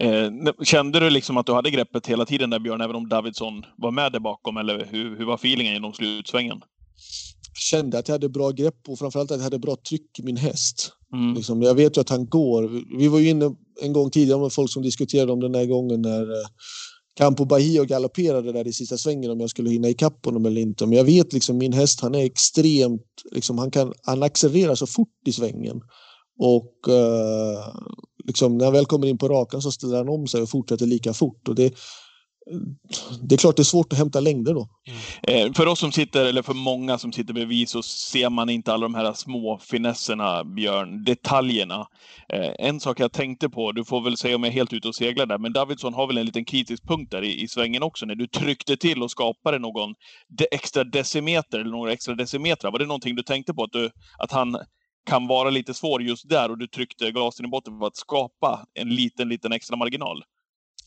Mm. Eh, kände du liksom att du hade greppet hela tiden där Björn, även om Davidsson var med där bakom? Eller hur, hur var feelingen genom slutsvängen? Jag kände att jag hade bra grepp och framförallt att jag hade bra tryck i min häst. Mm. Liksom, jag vet ju att han går. Vi var ju inne en gång tidigare med folk som diskuterade om den där gången när eh, Campo Bahia och galopperade där i sista svängen om jag skulle hinna ikapp honom eller inte. Men jag vet liksom min häst, han är extremt, liksom, han, kan, han accelererar så fort i svängen. Och eh, liksom, när han väl kommer in på rakan så ställer han om sig och fortsätter lika fort. Och det, det är klart det är svårt att hämta längder då. Mm. Eh, för oss som sitter, eller för många som sitter bredvid, så ser man inte alla de här små finesserna, Björn. Detaljerna. Eh, en sak jag tänkte på, du får väl säga om jag är helt ute och seglar där, men Davidsson har väl en liten kritisk punkt där i, i svängen också, när du tryckte till och skapade någon de extra decimeter, eller några extra decimeter. Var det någonting du tänkte på, att, du, att han kan vara lite svår just där och du tryckte glasen i botten för att skapa en liten, liten extra marginal?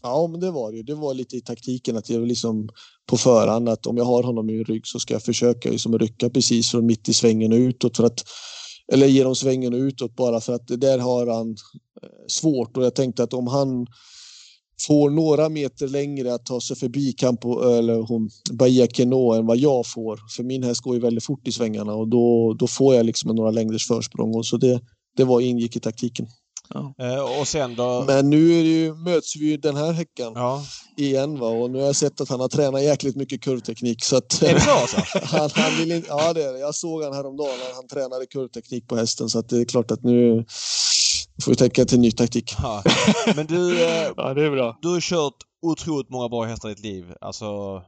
Ja, men det var det. Det var lite i taktiken att jag liksom på förhand att om jag har honom i rygg så ska jag försöka liksom rycka precis från mitt i svängen och utåt för att eller genom svängen och utåt bara för att där har han eh, svårt och jag tänkte att om han får några meter längre att ta sig förbi Campo, eller hon, Bahia Keno än vad jag får. För min häst går ju väldigt fort i svängarna och då, då får jag liksom några längders försprång och så det, det var ingick i taktiken. Ja. Eh, och sen då... Men nu är det ju, möts vi ju den här häckan ja. igen va? och nu har jag sett att han har tränat jäkligt mycket kurvteknik. Så att, är det så alltså? <laughs> han, han vill inte, ja det är det. Jag såg han häromdagen när han tränade kurvteknik på hästen så att det är klart att nu får vi tänka till ny taktik. Ja. Men du, eh, <laughs> ja, det är bra. du har kört otroligt många bra hästar i ditt liv. Alltså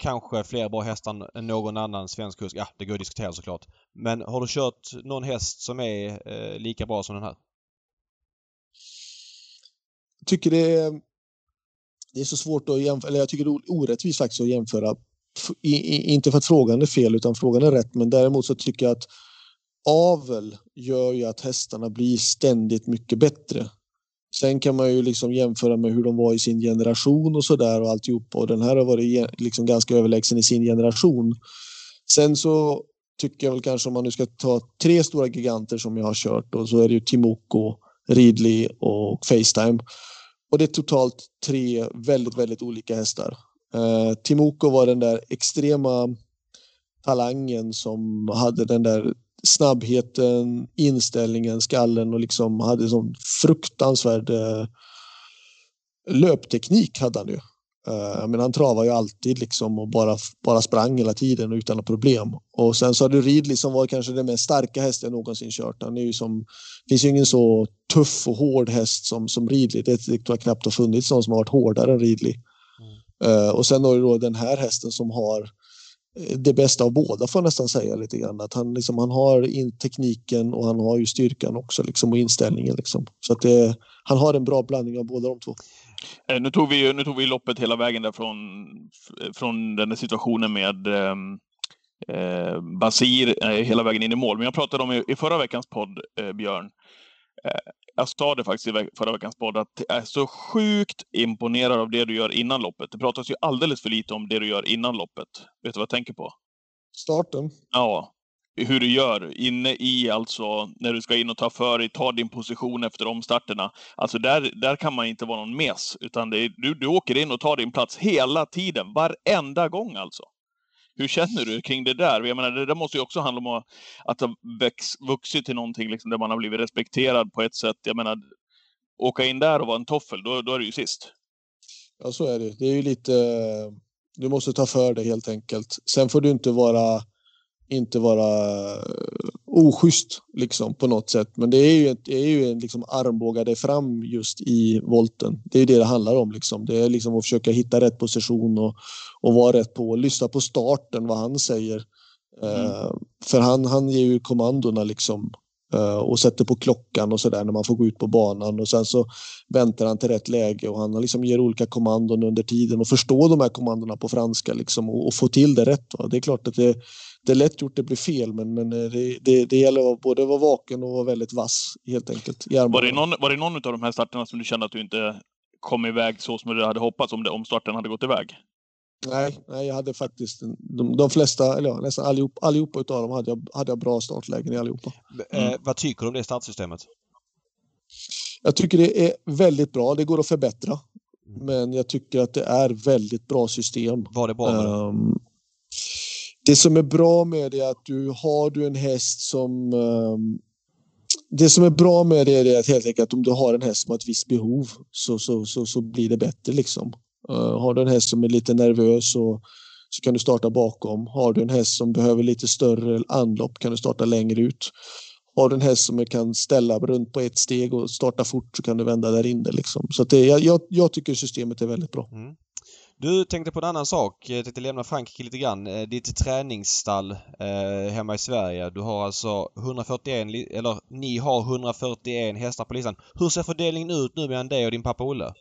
kanske fler bra hästar än någon annan svensk kusk. Ja, det går att diskutera såklart. Men har du kört någon häst som är eh, lika bra som den här? Tycker det är, det är så svårt att jämföra, eller jag tycker det är orättvist faktiskt att jämföra. I, i, inte för att frågan är fel utan frågan är rätt men däremot så tycker jag att avel gör ju att hästarna blir ständigt mycket bättre. Sen kan man ju liksom jämföra med hur de var i sin generation och sådär och alltihopa och den här har varit liksom ganska överlägsen i sin generation. Sen så tycker jag väl kanske om man nu ska ta tre stora giganter som jag har kört och så är det ju Timoko, Ridley och Facetime. Och det är totalt tre väldigt, väldigt olika hästar. Eh, Timoko var den där extrema talangen som hade den där snabbheten, inställningen, skallen och liksom hade sån fruktansvärd eh, löpteknik hade han ju. Uh, men han travade ju alltid liksom och bara, bara sprang hela tiden utan några problem. Och sen så hade du Ridley som var kanske den mest starka hästen jag någonsin kört. Han är ju som, det finns ju ingen så tuff och hård häst som, som Ridley. Det tror jag knappt har funnits någon som har varit hårdare än Ridley. Mm. Uh, och sen har du då den här hästen som har det bästa av båda får jag nästan säga lite grann. Att han, liksom, han har in tekniken och han har ju styrkan också liksom, och inställningen. Liksom. Så att det, han har en bra blandning av båda de två. Eh, nu tog vi, nu tog vi loppet hela vägen där från, från den situationen med ehm, eh, Basir eh, hela vägen in i mål. Men jag pratade om i, i förra veckans podd, eh, Björn, eh, jag sa det faktiskt i förra veckans podd, att jag är så sjukt imponerad av det du gör innan loppet. Det pratas ju alldeles för lite om det du gör innan loppet. Vet du vad jag tänker på? Starten? Ja. Hur du gör inne i, alltså, när du ska in och ta för dig, ta din position efter omstarterna. Alltså där, där kan man inte vara någon mes, utan det är, du, du åker in och tar din plats hela tiden, varenda gång alltså. Hur känner du kring det där? Jag menar, det där måste ju också handla om att ha väx, vuxit till någonting liksom, där man har blivit respekterad på ett sätt. Jag menar, åka in där och vara en toffel, då, då är det ju sist. Ja, så är det. Det är ju lite... Du måste ta för dig helt enkelt. Sen får du inte vara inte vara oschysst liksom på något sätt. Men det är ju, det är ju en liksom armbåga dig fram just i volten. Det är det det handlar om liksom. Det är liksom att försöka hitta rätt position och, och vara rätt på. Lyssna på starten, vad han säger. Mm. Uh, för han, han ger ju kommandona liksom. Eh, och sätter på klockan och sådär när man får gå ut på banan och sen så väntar han till rätt läge och han liksom ger olika kommandon under tiden och förstår de här kommandona på franska liksom och, och få till det rätt. Va? Det är klart att det, det är lätt gjort, det blir fel, men, men eh, det, det, det gäller att både vara vaken och vara väldigt vass helt enkelt. Var det, någon, var det någon av de här starterna som du kände att du inte kom iväg så som du hade hoppats om, det, om starten hade gått iväg? Nej, nej jag hade faktiskt de, de flesta, eller ja, nästan allihop, allihopa utav dem hade jag, hade jag bra startlägen i allihopa. Eh, mm. Eh, vad tycker du om det startsystemet? Jag tycker det är väldigt bra. Det går att förbättra. Mm. Men jag tycker att det är väldigt bra system. Var det bra med um, det som är bra med det är att du har du en häst som... Um, det som är bra med det är att helt enkelt att om du har en häst som har ett visst behov så, så, så, så blir det bättre liksom. Eh, har du en häst som är lite nervös så, så kan du starta bakom. Har du en häst som behöver lite större anlopp kan du starta längre ut. Har du en häst som kan ställa runt på ett steg och starta fort så kan du vända där inne. Liksom. Så det, jag, jag tycker systemet är väldigt bra. Mm. Du tänkte på en annan sak. Jag tänkte lämna Frankrike lite grann. Eh, ditt träningsstall eh, hemma i Sverige. Du har alltså 141, eller ni har 141 hästar på listan. Hur ser fördelningen ut nu mellan dig och din pappa Olle?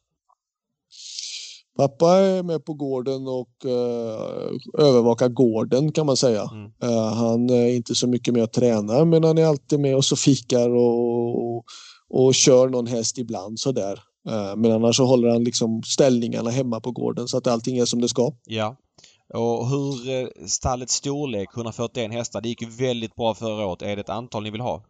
Pappa är med på gården och uh, övervakar gården kan man säga. Mm. Uh, han är inte så mycket med att träna men han är alltid med och så fikar och, och, och kör någon häst ibland sådär. Uh, men annars så håller han liksom ställningarna hemma på gården så att allting är som det ska. Ja. Och hur stallets storlek, 141 hästar, det gick ju väldigt bra förra året. Är det ett antal ni vill ha?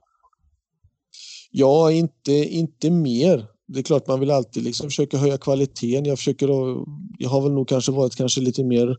Ja, inte, inte mer det är klart man vill alltid liksom försöka höja kvaliteten. Jag försöker jag har väl nog kanske varit kanske lite mer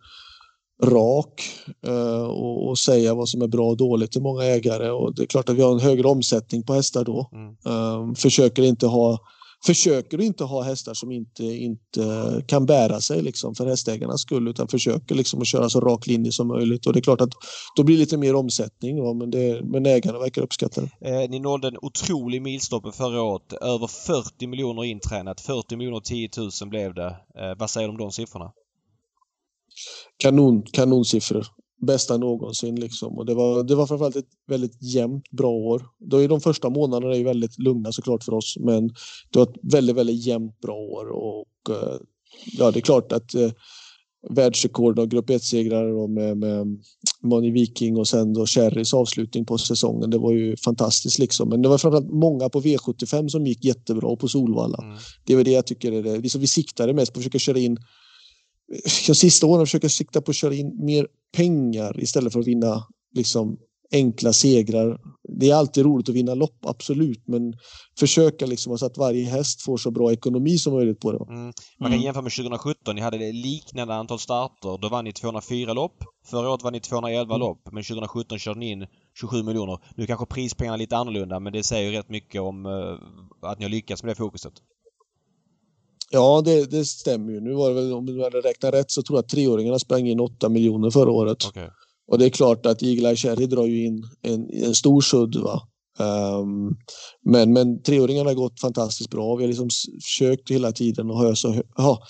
rak eh, och, och, säga vad som är bra och dåligt till många ägare och det är klart att vi har en högre omsättning på hästar då. Mm. Um, försöker inte ha försöker inte ha hästar som inte, inte kan bära sig liksom för hästägarnas skull utan försöker liksom att köra så rak linje som möjligt. Och det är klart att då blir det lite mer omsättning ja, men, det, men ägarna verkar uppskatta det. Eh, ni nådde en otrolig milstolpe förra året. Över 40 miljoner intränat. 40 miljoner 10 000 blev det. Eh, vad säger du om de siffrorna? Kanon, kanonsiffror bästa någonsin. Liksom. Och det, var, det var framförallt ett väldigt jämnt bra år. Då är de första månaderna är väldigt lugna såklart för oss, men det var ett väldigt, väldigt jämnt bra år. Och, eh, ja, det är klart att eh, världsrekord och grupp 1-segrar med, med Money Viking och sen då Cherrys avslutning på säsongen. Det var ju fantastiskt liksom. Men det var framförallt många på V75 som gick jättebra på Solvalla. Mm. Det väl det jag tycker är det. Liksom vi siktade mest på att försöka köra in de sista åren försöker sikta på att köra in mer pengar istället för att vinna liksom, enkla segrar. Det är alltid roligt att vinna lopp, absolut, men försöka liksom så att varje häst får så bra ekonomi som möjligt på det. Mm. Man kan mm. jämföra med 2017. Ni hade liknande antal starter. Då vann ni 204 lopp. Förra året vann ni 211 mm. lopp, men 2017 körde ni in 27 miljoner. Nu kanske prispengarna är lite annorlunda, men det säger ju rätt mycket om uh, att ni har lyckats med det fokuset. Ja, det, det, stämmer ju. Nu var det väl, om du hade räknat rätt så tror jag att treåringarna sprang in 8 miljoner förra året. Okay. Och det är klart att Eagle Eye Cherry drar ju in en, en stor sudd. Va? Um, men, men treåringarna har gått fantastiskt bra. Vi har liksom försökt hela tiden att höja, så, ja,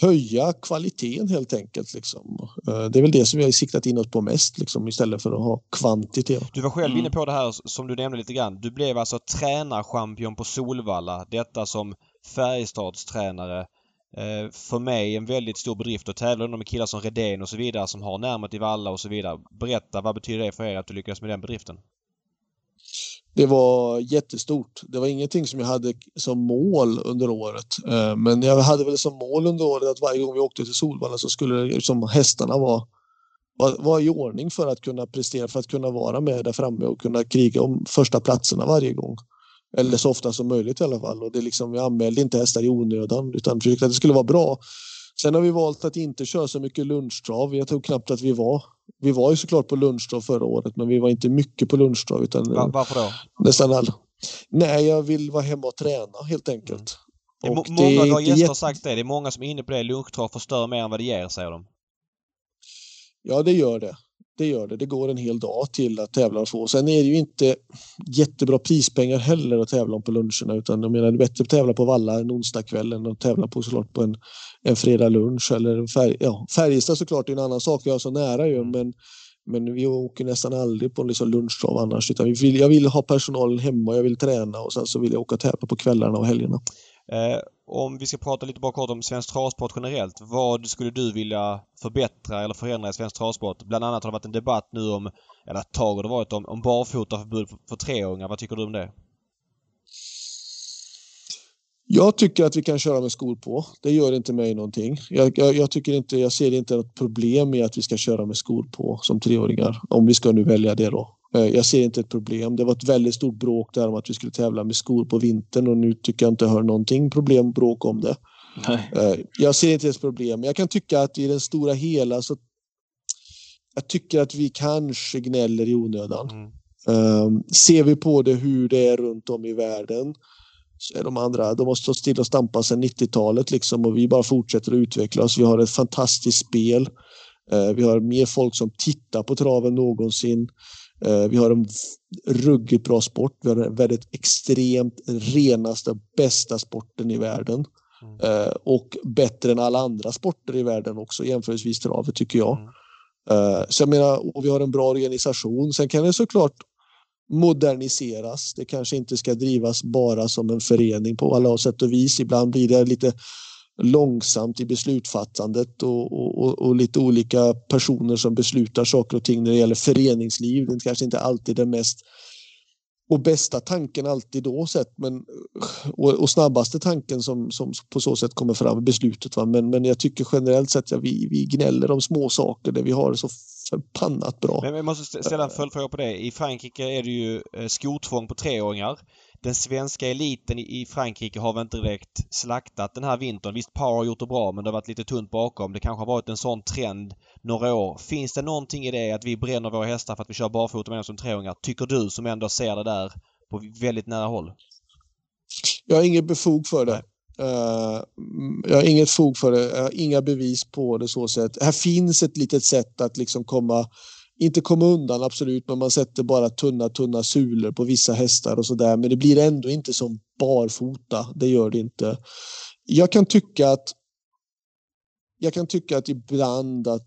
höja kvaliteten helt enkelt. Liksom. Uh, det är väl det som vi har siktat in oss på mest liksom, istället för att ha kvantitet. Du var själv mm. inne på det här som du nämnde lite grann. Du blev alltså tränarchampion på Solvalla. Detta som Färjestads tränare. Eh, för mig en väldigt stor bedrift att tävla med killar som Redén och så vidare som har närmat i Valla och så vidare. Berätta, vad betyder det för er att du lyckades med den bedriften? Det var jättestort. Det var ingenting som jag hade som mål under året. Eh, men jag hade väl som mål under året att varje gång vi åkte till Solvalla så skulle liksom hästarna vara var, var i ordning för att kunna prestera, för att kunna vara med där framme och kunna kriga om första platserna varje gång. Eller så ofta som möjligt i alla fall. Och det liksom, vi anmälde inte hästar i onödan utan försökte att det skulle vara bra. Sen har vi valt att inte köra så mycket lunchtrav. Jag tror knappt att vi var. Vi var ju såklart på lunchtrav förra året men vi var inte mycket på lunchtrav. Utan Varför då? Nästan alla. Nej, jag vill vara hemma och träna helt enkelt. Mm. Och många av våra gäster har sagt det. Det är många som är inne på det. Lunchtrav förstör mer än vad det ger, säger de. Ja, det gör det det gör det. Det går en hel dag till att tävla och få. Sen är det ju inte jättebra prispengar heller att tävla om på luncherna utan jag menar det är bättre att tävla på Valla en onsdagkväll än att tävla på såklart på en, en fredag lunch eller färg, ja, Färjestad såklart är en annan sak. Vi har så nära ju men men vi åker nästan aldrig på liksom lunchtrav annars. Utan vi vill, jag vill ha personalen hemma, jag vill träna och sen så vill jag åka och tävla på kvällarna och helgerna. Eh, om vi ska prata lite bara kort om svensk travsport generellt. Vad skulle du vilja förbättra eller förändra i svensk travsport? Bland annat har det varit en debatt nu om, eller ett tag har det varit om, om barfotaförbud för, för treåringar. Vad tycker du om det? Jag tycker att vi kan köra med skor på. Det gör inte mig någonting. Jag, jag, jag, tycker inte, jag ser inte något problem med att vi ska köra med skor på som treåringar. Om vi ska nu välja det då. Eh, jag ser inte ett problem. Det var ett väldigt stort bråk där om att vi skulle tävla med skor på vintern och nu tycker jag inte jag hör någonting problem bråk om det. Nej. Eh, jag ser inte ett problem. Jag kan tycka att i den stora hela så jag tycker att vi kanske gnäller i onödan. Mm. Um, ser vi på det hur det är runt om i världen så är de andra, de har stått still och stampat sedan 90-talet liksom och vi bara fortsätter att utveckla oss. Vi har ett fantastiskt spel. Eh, vi har mer folk som tittar på trav än någonsin. Eh, vi har en ruggigt bra sport. Vi har den väldigt extremt renaste, bästa sporten i världen. Mm. Och bättre än alla andra sporter i världen också jämförelsevis travet tycker jag. Mm. Så jag menar, och vi har en bra organisation. Sen kan det såklart moderniseras. Det kanske inte ska drivas bara som en förening på alla sätt och vis. Ibland blir det lite långsamt i beslutfattandet och, och, och, lite olika personer som beslutar saker och ting när det gäller föreningsliv. Det är kanske inte alltid den mest och bästa tanken alltid då sett men och, och snabbaste tanken som, som på så sätt kommer fram i beslutet. Va? Men, men jag tycker generellt sett att ja, vi, vi gnäller om små saker där vi har så förbannat bra. Men vi måste ställa en följdfråga på det. I Frankrike är det ju eh, skotvång på treåringar. Den svenska eliten i Frankrike har väl inte direkt slaktat den här vintern. Visst, Power har gjort det bra men det har varit lite tunt bakom. Det kanske har varit en sån trend några år. Finns det någonting i det att vi bränner våra hästar för att vi kör barfota med dem som treåringar? Tycker du som ändå ser det där på väldigt nära håll? Jag har inget befog för det. Eh, mm, jag har inget fog för det, jag har inga bevis på det så sätt. Här finns ett litet sätt att liksom komma, inte komma undan absolut, men man sätter bara tunna, tunna sulor på vissa hästar och sådär. Men det blir ändå inte som barfota, det gör det inte. Jag kan tycka att jag kan tycka att ibland att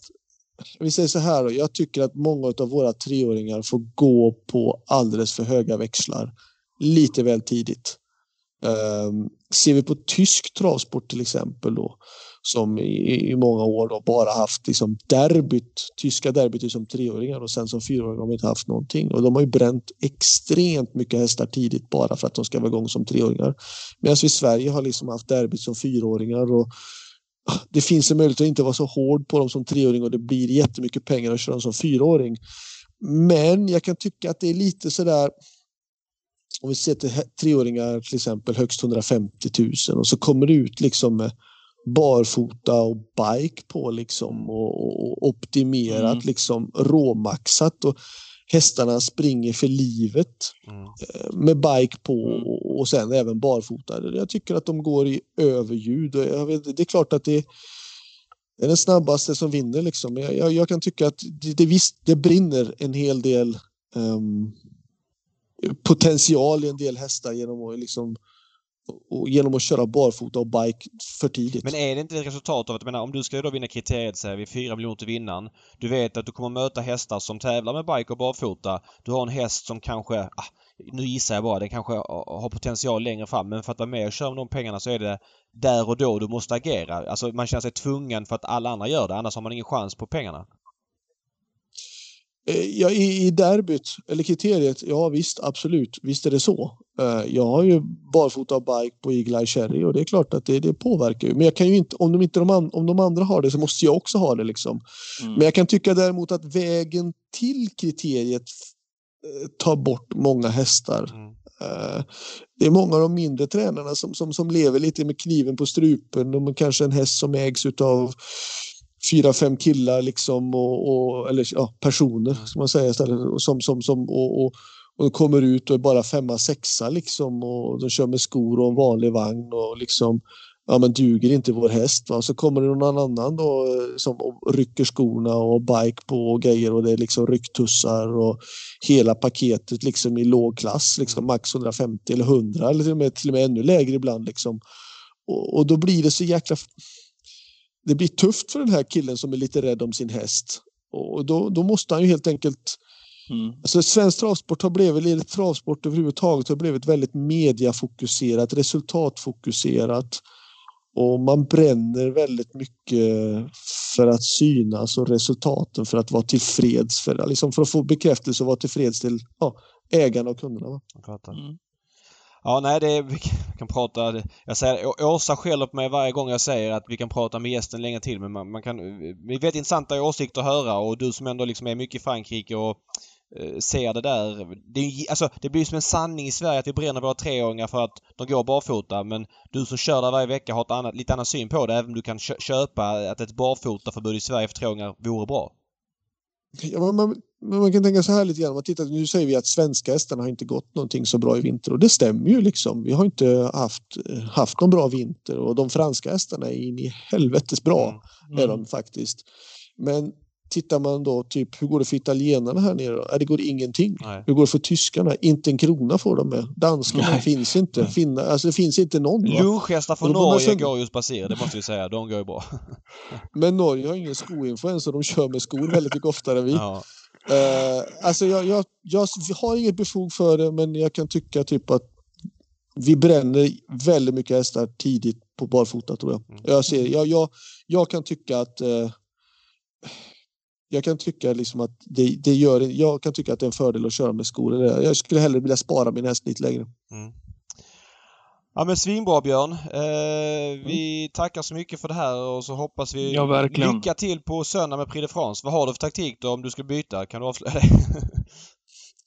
vi säger så här då, jag tycker att många av våra treåringar får gå på alldeles för höga växlar lite väl tidigt. Um, ser vi på tysk travsport till exempel då, som i, i många år då bara haft liksom derbyt, tyska derbyt som treåringar och sen som fyraåringar har de inte haft någonting. Och de har ju bränt extremt mycket hästar tidigt bara för att de ska vara igång som treåringar. Medan vi i Sverige har liksom haft derbyt som fyraåringar och ah, det finns en möjlighet att inte vara så hård på dem som treåring och det blir jättemycket pengar att köra dem som fyraåring. Men jag kan tycka att det är lite sådär om vi ser till treåringar till exempel högst 150 000 och så kommer det ut liksom med barfota och bike på liksom och, och optimerat mm. liksom råmaxat och hästarna springer för livet mm. Eh, med bike på mm. och sen även barfota. Jag tycker att de går i överljud. Jag vet, det är klart att det är den snabbaste som vinner liksom. Jag, jag, jag kan tycka att det, det, visst, det brinner en hel del um, potential i en del hästar genom att liksom och genom att köra barfota och bike för tidigt. Men är det inte ett resultat av att, menar, om du ska då vinna kriteriet säger vi 4 miljoner till vinnaren. Du vet att du kommer möta hästar som tävlar med bike och barfota. Du har en häst som kanske, ah, nu gissar jag bara, den kanske har potential längre fram men för att vara med och köra med de pengarna så är det där och då du måste agera. Alltså man känner sig tvungen för att alla andra gör det annars har man ingen chans på pengarna. Eh, ja, i, i derbyt, eller kriteriet, ja visst, absolut, visst är det så. Eh, jag har ju barfota bike på Eagle Eye Cherry och det är klart att det, det påverkar ju. Men jag kan ju inte, om de, inte de, an, om de andra har det så måste jag också ha det liksom. Mm. Men jag kan tycka däremot att vägen till kriteriet eh, tar bort många hästar. Mm. Det är många av de mindre tränarna som, som, som lever lite med kniven på strupen. De är kanske en häst som ägs utav fyra, fem killar liksom och, och eller ja, personer mm. ska man säga istället som, som, som och, och, och kommer ut och är bara femma, sexa liksom och de kör med skor och en vanlig vagn och liksom ja men duger inte vår häst va? så kommer det någon annan då som rycker skorna och bike på och grejer och det är liksom rycktussar och hela paketet liksom i låg klass liksom mm. max 150 eller 100 eller till och med, till och med ännu lägre ibland liksom och, och då blir det så jäkla det blir tufft för den här killen som är lite rädd om sin häst. Och då, då måste han ju helt enkelt... Mm. Alltså svensk travsport har blivit, eller travsport överhuvudtaget har blivit väldigt mediafokuserat, resultatfokuserat. Och man bränner väldigt mycket för att synas och resultaten för att vara tillfreds. För, liksom för att få bekräftelse och vara tillfreds till ja, ägarna och kunderna. Mm. Ja, nej, det är, vi kan prata... Jag säger, Åsa skäller på mig varje gång jag säger att vi kan prata med gästen länge till men man, man kan... Vi vet intressanta åsikter att höra och du som ändå liksom är mycket i Frankrike och eh, ser det där. Det, alltså, det blir som en sanning i Sverige att vi bränner våra treåringar för att de går barfota men du som kör där varje vecka har ett annat, lite annan syn på det även om du kan köpa att ett barfotaförbud i Sverige för treåringar vore bra. Man, man kan tänka så här lite grann. Man tittar, nu säger vi att svenska hästarna har inte gått någonting så bra i vinter och det stämmer ju liksom. Vi har inte haft, haft någon bra vinter och de franska hästarna är in i helvetes bra. Mm. Är de faktiskt. Men tittar man då typ hur går det för italienarna här nere? Då? Det går ingenting. Nej. Hur går det för tyskarna? Inte en krona får de med. Danskarna Nej. finns inte. Finna, alltså det finns inte någon. Lunchhästar från Norge sen- går just Basir, det måste vi säga. De går ju bra. <laughs> Men Norge har ingen skoinfluens och de kör med skor väldigt mycket oftare än vi. Ja. Eh, alltså jag, jag, jag har inget befog för det men jag kan tycka typ att vi bränner väldigt mycket hästar tidigt på barfota tror jag. Jag, ser, jag, jag, jag kan tycka att eh, jag kan tycka liksom att det, det gör, jag kan tycka att det är en fördel att köra med skor. Jag skulle hellre vilja spara min häst lite längre. Ja men svinbra Björn. Eh, vi tackar så mycket för det här och så hoppas vi Ja, verkligen. lycka till på söndag med Prix de France. Vad har du för taktik då om du skulle byta? Kan du avslöja det? <laughs>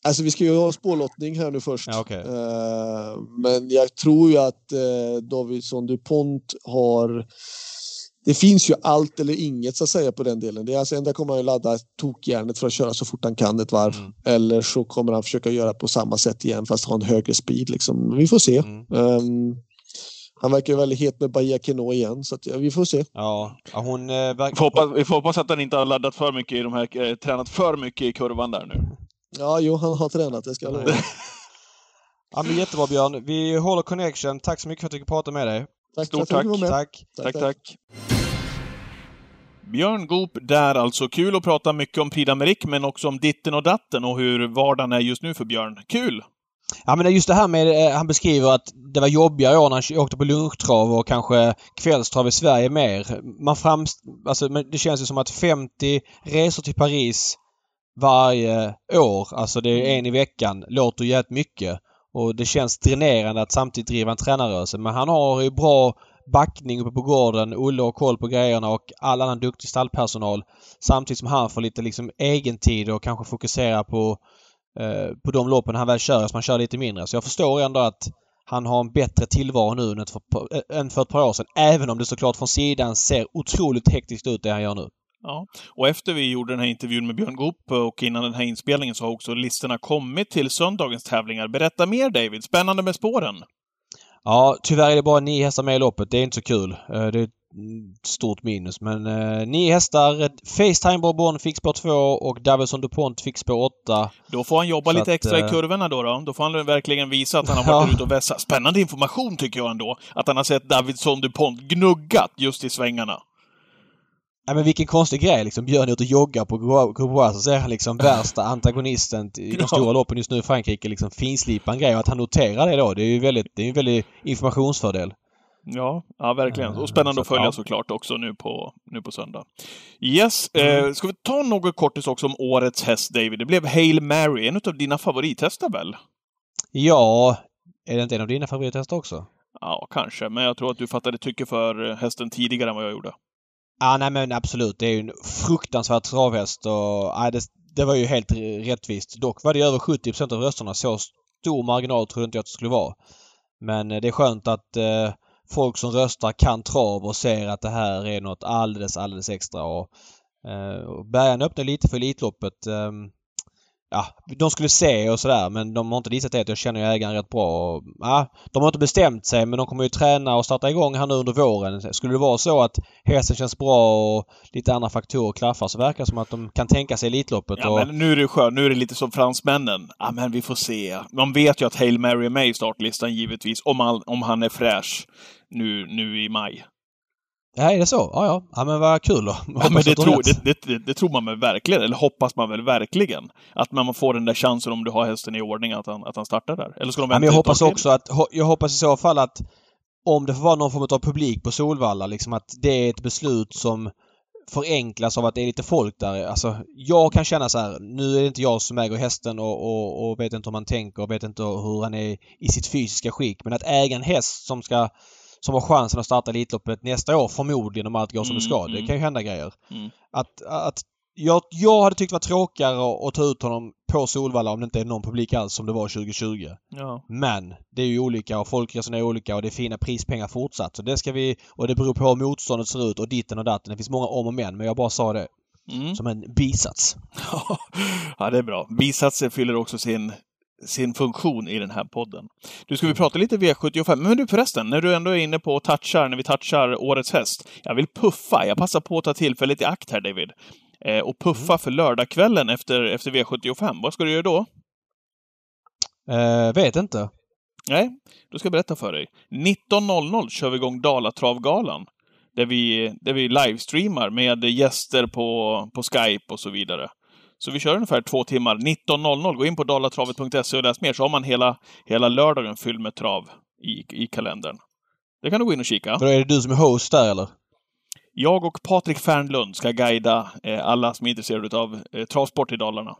Alltså vi ska ju ha spårlottning här nu först. Ja, okej. Eh, men jag tror ju att eh, Davidsson DuPont har det finns ju allt eller inget så att säga på den delen. Det är alltså enda kommer han ju ladda tokjärnet för att köra så fort han kan ett varv. Mm. Eller så kommer han försöka göra på samma sätt igen fast ha en högre speed. Liksom. Vi får se. Mm. Ehm, han verkar ju väldigt het med Bahia Keno igen så att, ja, vi får se. Ja, hon eh, Vi får, verkar... hoppas, vi får hoppas att han inte har laddat för mycket i de här, eh, tränat för mycket i kurvan där nu. Ja, jo, han har tränat, det ska jag lova. <laughs> Ja men jättebra Björn. Vi håller connection. Tack så mycket för att jag fick prata med dig. Tack Stort tack. med. Tack. Tack, tack. Björn Goop där alltså. Kul att prata mycket om Prix d'Amérique, men också om ditten och datten och hur vardagen är just nu för Björn. Kul! Ja men just det här med, eh, han beskriver att det var jobbigare år när han åkte på lunchtrav och kanske kvällstrav i Sverige mer. Man framst... Alltså det känns ju som att 50 resor till Paris varje år, alltså det är en i veckan, låter jävligt mycket. Och det känns dränerande att samtidigt driva en tränarrörelse. Men han har ju bra backning uppe på gården, Olle har koll på grejerna och all annan duktig stallpersonal. Samtidigt som han får lite liksom egentid och kanske fokusera på eh, på de loppen han väl kör, så man kör lite mindre. Så jag förstår ändå att han har en bättre tillvaro nu än för, eh, än för ett par år sedan. Även om det såklart från sidan ser otroligt hektiskt ut det han gör nu. Ja, och efter vi gjorde den här intervjun med Björn Goop eh, och innan den här inspelningen så har också listorna kommit till söndagens tävlingar. Berätta mer David, spännande med spåren. Ja, tyvärr är det bara nio hästar med i loppet. Det är inte så kul. Eh, Det är ett stort minus. Men eh, nio hästar. Facetime Bourbon fick spår 2 och Davison DuPont fick spår 8. Då får han jobba Så lite att, extra eh, i kurvorna då, då. Då får han verkligen visa att han har <laughs> varit Ja. ute och vässat. Spännande information tycker jag ändå. Att han har sett Davidson DuPont gnuggat just i svängarna. Ja, men vilken konstig grej liksom. Björn är ute och joggar på Groubois så ser han liksom värsta antagonisten i de stora loppen just nu i Frankrike. Liksom finslipa en grej och att han noterar det då. Det är ju väldigt, det är en väldigt informationsfördel. Ja, ja verkligen. Och spännande Så att följa ja. såklart också nu på, nu på söndag. Yes, eh, ska vi ta något kortis också om årets häst, David? Det blev Hail Mary, en av dina favorithästar väl? Ja, är det inte en av dina favorithästar också? Ja, kanske. Men jag tror att du fattade tycke för eh, hästen tidigare än vad jag gjorde. Ja, nej men absolut. Det är ju en fruktansvärd travhäst och ja, det, det var ju helt rättvist. Dock var det över 70 procent av rösterna. Så stor marginal trodde inte jag att det skulle vara. Men eh, det är skönt att eh, folk som röstar kan trav och ser att det här är något alldeles, alldeles extra. Och, eh, och Bergan öppnade lite för Elitloppet. Eh, ja, de skulle se och sådär men de har inte visat det. Jag känner ju ägaren rätt bra. Och, ja, de har inte bestämt sig men de kommer ju träna och starta igång här nu under våren. Skulle det vara så att hästen känns bra och lite andra faktorer klaffar så verkar det som att de kan tänka sig Elitloppet. Ja, och, men nu är det skönt. Nu är det lite som fransmännen. Ja, men vi får se. Man vet ju att Hail Mary är med i startlistan givetvis, om, all, om han är fräsch nu, nu i maj. Ja, är det så? Ja, ja. Ja, men vad kul då. Ja, men det, tror, det, det, det, tror man väl verkligen, eller hoppas man väl verkligen. Att man får den där chansen om du har hästen i ordning, att han, att han startar där. Eller ska de Ja, vänta men jag hoppas också att... Jag hoppas i så fall att om det får vara någon form av publik på Solvalla, liksom att det är ett beslut som förenklas av att det är lite folk där. Alltså, jag kan känna så här, nu är det inte jag som äger hästen och, och, och vet inte hur man tänker och vet inte hur han är i sitt fysiska skick. Men att äga en häst som ska som har chansen att starta Elitloppet nästa år förmodligen om allt går som det ska. Mm, Det mm. kan ju hända grejer. Mm. Att, att jag, jag hade tyckt det var tråkigare att, att ta ut honom på Solvalla om det inte är någon publik alls som det var 2020. Ja. Men det är ju olika och folk resonerar olika och det är fina prispengar fortsatt. Så det ska vi... Och det beror på hur motståndet ser ut och ditten och datten. Det finns många om och men, men jag bara sa det. Mm. Som en bisats. <laughs> ja, det är bra. Bisatser fyller också sin, sin funktion i den här podden. Du, ska vi prata lite V75? Men du förresten, när du ändå är inne på touchar, när vi touchar årets häst. Jag vill puffa. Jag passar på att ta tillfället i akt här, David. Eh, och puffa för lördagskvällen efter, efter V75. Vad ska du göra då? Eh, vet inte. Nej, då ska jag berätta för dig. 19.00 kör vi igång Dalatravgalan. Där vi, där vi livestreamar med gäster på, på Skype och så vidare. Så vi kör ungefär två timmar. 19.00. Gå in på dalatravet.se och läs mer, så har man hela, hela lördagen fylld med trav i, i kalendern. Det kan du gå in och kika. För är det du som är host där eller? Jag och Patrik Fernlund ska guida eh, alla som är intresserade av eh, travsport i Dalarna.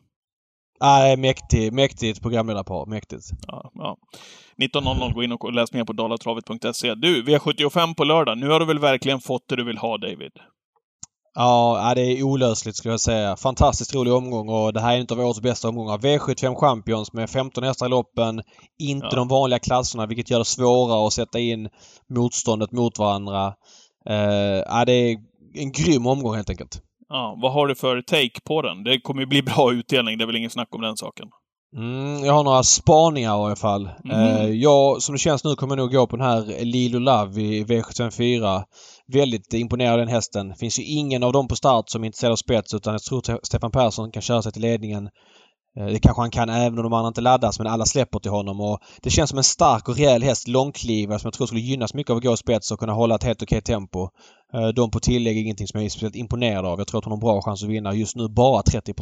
Nej, mäktig, mäktigt programledarpar. Mäktigt. Ja, ja. 19.00, gå in och läs mer på dalatravet.se. Du, V75 på lördag. Nu har du väl verkligen fått det du vill ha, David? Ja, det är olösligt skulle jag säga. Fantastiskt rolig omgång och det här är en av årets bästa omgångar. V75 Champions med 15 hästar i loppen. Inte Ja. de vanliga klasserna vilket gör det svårare att sätta in motståndet mot varandra. Uh, ja, det är en grym omgång helt enkelt. Ja, vad har du för take på den? Det kommer ju bli bra utdelning, det är väl ingen snack om den saken. Mm, jag har några spaningar i alla fall. Mhm. Eh, jag, som det känns nu, kommer jag nog gå på den här Lilo Love i V754. Väldigt imponerad av den hästen. finns ju ingen av dem på start som är intresserad av spets utan jag tror att Stefan Persson kan köra sig till ledningen. Eh, det kanske han kan även om de andra inte laddas men alla släpper till honom och det känns som en stark och rejäl häst, långklivare som jag tror skulle gynnas mycket av att gå i spets och kunna hålla ett helt okej tempo. Eh, de på tillägg är ingenting som jag är speciellt imponerad av. Jag tror att hon har en bra chans att vinna. Just nu bara 30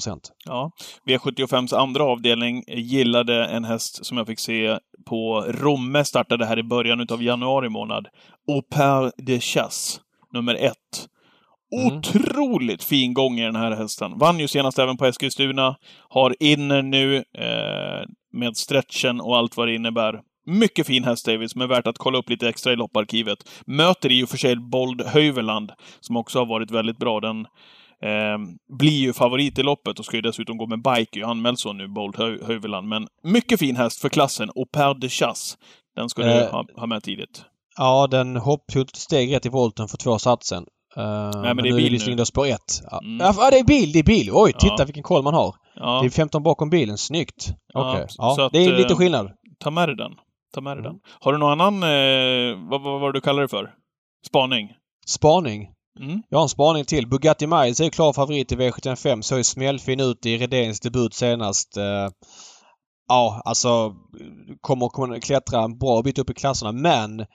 Ja. V75s andra avdelning gillade en häst som jag fick se på Romme, startade här i början utav januari månad. Au pair de chasse, nummer ett. Mm. Otroligt fin gång i den här hästen. Vann ju senast även på Eskilstuna. Har inner nu eh, med stretchen och allt vad det innebär. Mycket fin häst David, som är värt att kolla upp lite extra i lopparkivet. Möter i och för sig Bold Höjveland, som också har varit väldigt bra. Den eh, blir ju favorit i loppet och ska ju dessutom gå med bike. Ju anmäld så nu, Bold Hö Höjveland. Men mycket fin häst för klassen. Au pair de chasse. Den ska du Eh. ha, ha med tidigt. Ja, den hopptog ett steg rätt i volten för två satsen. Uh, men, men det är nu är bil det visserligen nu. spår ett. Ja, Mm. ja, det är bil, det är bil! Oj, titta Ja. vilken koll man har. Ja, Det är 15 bakom bilen, snyggt. Ja, Okej. Ja, det är lite eh, skillnad. ta med dig den. Ta med dig Mm. den. Har du någon annan, eh, vad, vad var det du kallar det för? Spaning? Spaning. Mm. Jag har en spaning till. Bugatti Miles är klar favorit i V75. Såg ju smällfin ut i Redéns debut senast. Eh, Ja, alltså kommer kunna klättra en bra bit upp i klasserna men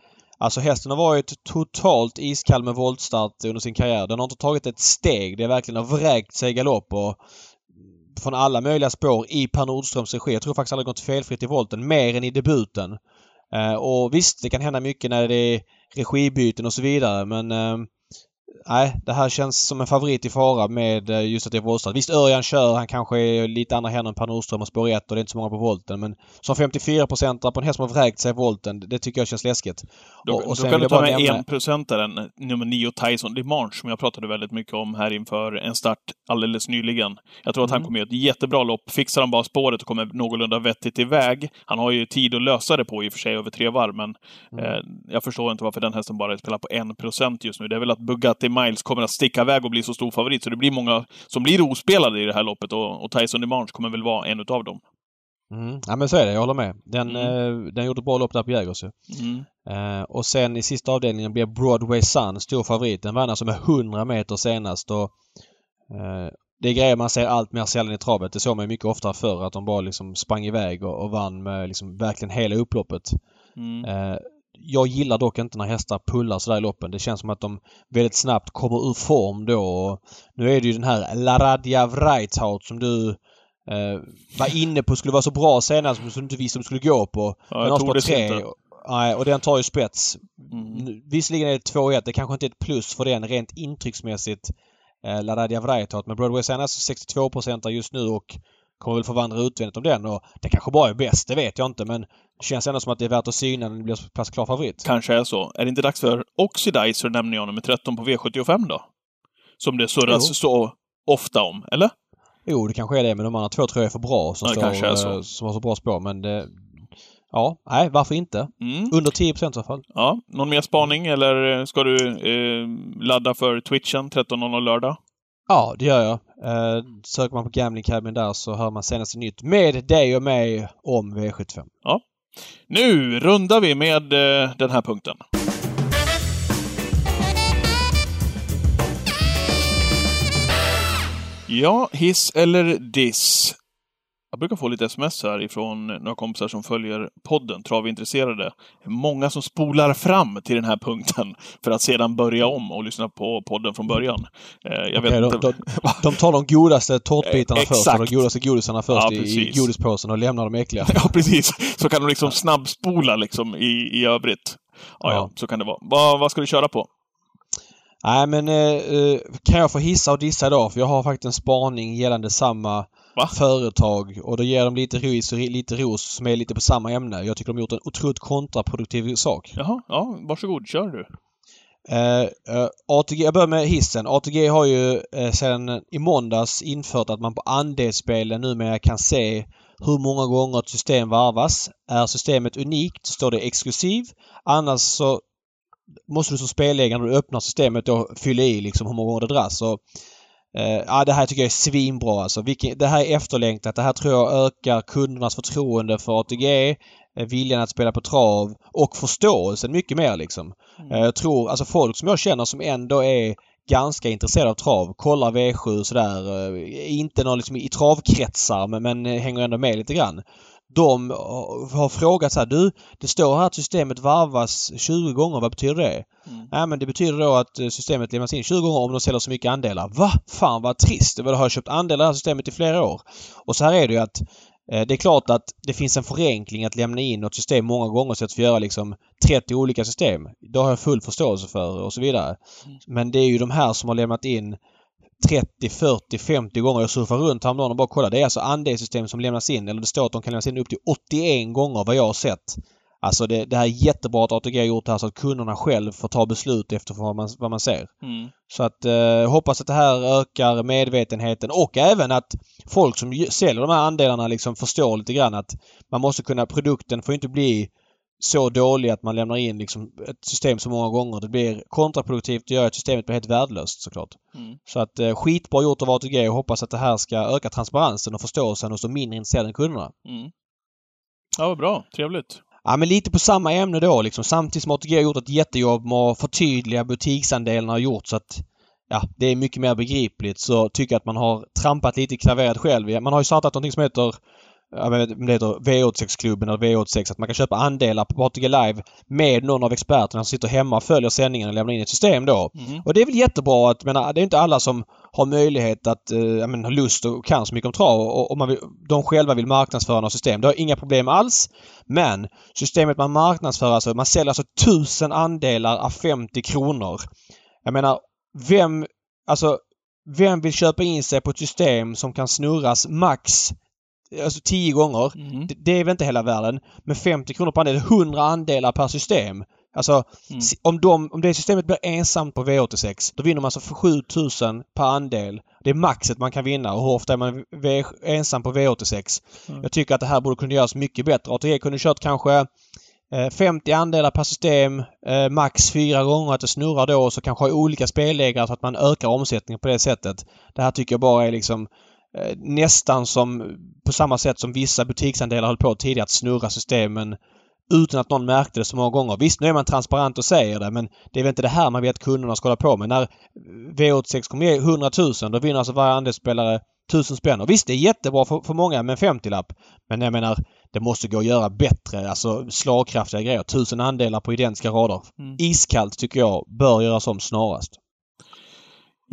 Alltså hästen har varit totalt iskall med voltstart under sin karriär. Den har inte tagit ett steg. Det är verkligen har vräkt sig i galopp och från alla möjliga spår i Per Nordströms regi. Jag tror faktiskt aldrig gått felfritt i volten mer än i debuten. Eh, och visst, det kan hända mycket när det är regibyten och så vidare men eh, Nej, det här känns som en favorit i fara med eh, just att det är voltstart. Visst Örjan kör, han kanske är lite andra händer än Per Nordström och spår 1 och det är inte så många på volten. Men som 54% på en häst som har vräkt sig i volten, det tycker jag känns läskigt. Då, Och- och då kan du ta med nämna- enprocentaren, nummer 9, Tyson DeMarche, som jag pratade väldigt mycket om här inför en start alldeles nyligen. Jag tror att han Mm. kommer göra ett jättebra lopp. Fixar han bara spåret och kommer någorlunda vettigt iväg. Han har ju tid att lösa det på i och för sig över tre varv, men Mm. eh, jag förstår inte varför den hästen bara spelar på 1% just nu. Det är väl att Bugatti Miles kommer att sticka iväg och bli så stor favorit, så det blir många som blir ospelade i det här loppet och, och Tyson DeMarche kommer väl vara en utav dem. Mm. Ja men så är det, jag håller med. Den, Mm. eh, den gjorde ett bra lopp där på Jägers ju. Mm. Eh, och sen i sista avdelningen blir Broadway Sun stor favorit. Den vann alltså med 100 meter senast och eh, det är grejer man ser allt mer sällan i travet. Det såg man mycket oftare förr att de bara liksom sprang iväg och, och vann med liksom verkligen hela upploppet. Mm. Jag gillar dock inte när hästar pullar sådär i loppen. Det känns som att de väldigt snabbt kommer ur form då. Och nu är det ju den här Laradja Vreithout som du eh, var inne på skulle vara så bra senast som du inte visste om du skulle gå på. Ja, jag tog det tre. inte. Nej, och den tar ju spets. Mm. Visserligen är det 2-1. Det kanske inte är ett plus för den rent intrycksmässigt. Eh, Laradja Vreithout. Men Broadway alltså 62% just nu och kommer väl förvandla utvändigt om den. Och det kanske bara är bäst, det vet jag inte. Men det känns ändå som att det är värt att syna när den blir så pass klar favorit. Kanske är så. Är det inte dags för Oxidizer, nämner jag, nummer 13 på V75 då? Som det surras Jo. så ofta om, eller? Jo, det kanske är det. Men de andra två tror jag är för bra. Som, Ja, det står, så. eh, som har så bra spår. Men det... Ja, nej, varför inte? Mm. Under 10 i alla fall. Ja, någon mer spaning eller ska du eh, ladda för Twitchen 13.00 lördag? Ja, det gör jag. Eh, söker man på Gambling Cabin där så hör man senaste nytt med dig och mig om V75. Nu rundar vi med eh, den här punkten. Ja, hiss eller diss? Jag brukar få lite sms här ifrån några kompisar som följer podden, Travintresserade. Många som spolar fram till den här punkten för att sedan börja om och lyssna på podden från början. Eh, Jag vet Okej, de, inte... de, de tar de godaste tårtbitarna Eh, först och de godaste godisarna först Ja, i, godispåsen och lämnar de äckliga. <laughs> Ja, precis. Så kan de liksom snabbspola liksom i, i övrigt. Ja, ja, så kan det vara. Vad, vad ska du köra på? Nej men eh, eh, kan jag få hissa och dissa idag? För jag har faktiskt en spaning gällande samma Va? företag och då ger de lite ris och lite ros som är lite på samma ämne. Jag tycker de har gjort en otroligt kontraproduktiv sak. Jaha, ja, varsågod, kör du. Eh, eh, ATG, jag börjar med hissen. ATG har ju eh, sedan i måndags infört att man på andelsspelen numera kan se hur många gånger ett system varvas. Är systemet unikt så står det exklusiv. Annars så måste du som spelägare när du öppnar systemet då fylla i liksom hur många gånger det dras. Så, eh, ja, det här tycker jag är svinbra alltså. Vilken, det här är efterlängtat. Det här tror jag ökar kundernas förtroende för ATG, eh, viljan att spela på trav och förståelsen mycket mer liksom. Eh, Jag tror, alltså folk som jag känner som ändå är ganska intresserade av trav, kollar V7 och sådär. eh, Inte någon liksom i travkretsar men, men eh, hänger ändå med lite grann. De eh, har frågat så här, du det står här att systemet varvas 20 gånger, vad betyder det? Mm. Nej men det betyder då att eh, systemet lämnas in 20 gånger om de säljer så mycket andelar. Va? Fan vad trist! Jag har köpt andelar i det här systemet i flera år. Och så här är det ju att eh, det är klart att det finns en förenkling att lämna in något system många gånger så att vi göra liksom 30 olika system. Det har jag full förståelse för och så vidare. Men det är ju de här som har lämnat in 30, 40, 50 gånger. Jag surfar runt häromdagen och bara kollar. Det är alltså andelssystem som lämnas in. Eller det står att de kan lämnas in upp till 81 gånger vad jag har sett. Alltså det, det här är jättebra att ATG har gjort det här så att kunderna själv får ta beslut efter vad man, vad man ser. Mm. Så att eh, hoppas att det här ökar medvetenheten och även att folk som säljer de här andelarna liksom förstår lite grann att man måste kunna, produkten får inte bli så dålig att man lämnar in liksom ett system så många gånger. Det blir kontraproduktivt och gör att systemet blir helt värdelöst såklart. Mm. Så att eh, skitbra gjort av ATG och hoppas att det här ska öka transparensen och förståelsen hos de mindre intresserade kunderna. Mm. Ja, vad bra. Trevligt. Ja men lite på samma ämne då liksom. Samtidigt som ATG har gjort ett jättejobb med att förtydliga butiksandelarna och gjort så att ja, det är mycket mer begripligt så tycker jag att man har trampat lite i klaveret själv. Man har ju startat någonting som heter jag vet inte om det heter V86-klubben eller V86 att man kan köpa andelar på ATG Live med någon av experterna som sitter hemma och följer sändningen och lämnar in ett system då. Mm. Och det är väl jättebra att, menar, det är inte alla som har möjlighet att, eh, jag menar, ha lust och kan så mycket om trav och, och man vill, de själva vill marknadsföra något system. Det har inga problem alls. Men systemet man marknadsför alltså, man säljer alltså tusen andelar av 50 kronor. Jag menar, vem, alltså, vem vill köpa in sig på ett system som kan snurras max Alltså 10 gånger. Mm. Det, det är väl inte hela världen. Men 50 kronor per andel, 100 andelar per system. Alltså Mm. om, de, om det systemet blir ensamt på V86 då vinner man alltså för 7000 per andel. Det är maxet man kan vinna och hur ofta är man v, ensam på V86? Mm. Jag tycker att det här borde kunna göras mycket bättre. ATG kunde kört kanske eh, 50 andelar per system, eh, max fyra gånger att det snurrar då och så kanske olika spelägare så att man ökar omsättningen på det sättet. Det här tycker jag bara är liksom eh, nästan som på samma sätt som vissa butiksandelar höll på tidigare att snurra systemen utan att någon märkte det så många gånger. Visst, nu är man transparent och säger det men det är väl inte det här man vet att kunderna ska hålla på med. När V86 kommer ge 100 000 då vinner alltså varje andelsspelare 1000 spänn. Och visst, det är jättebra för, för många med en 50-lapp. Men jag menar, det måste gå att göra bättre, alltså slagkraftiga grejer. 1000 andelar på identiska rader. Mm. Iskallt tycker jag bör göras om snarast.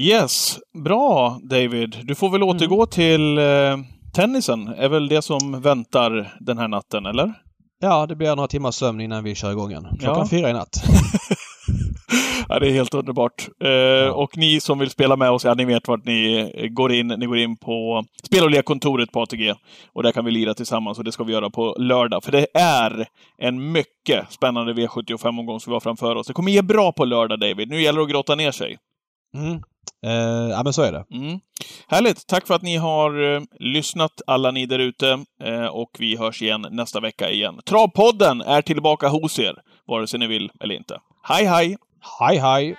Yes, bra David. Du får väl återgå till eh, tennisen. är väl det som väntar den här natten, eller? Ja, det blir några timmars sömn innan vi kör igång igen. Klockan Ja. fyra i natt. <laughs> Ja, det är helt underbart. Eh, Och ni som vill spela med oss, ja, ni vet vart ni går in. Ni går in på spel och lekkontoret på ATG. Och där kan vi lira tillsammans och det ska vi göra på lördag. För det är en mycket spännande V75-omgång som vi har framför oss. Det kommer ge bra på lördag, David. Nu gäller det att grotta ner sig. Mm. Eh, ja, men så är det. Mm. Härligt! Tack för att ni har eh, lyssnat, alla ni där ute. Eh, och vi hörs igen nästa vecka igen. Travpodden är tillbaka hos er, vare sig ni vill eller inte. Hej, hej! Hej, hej!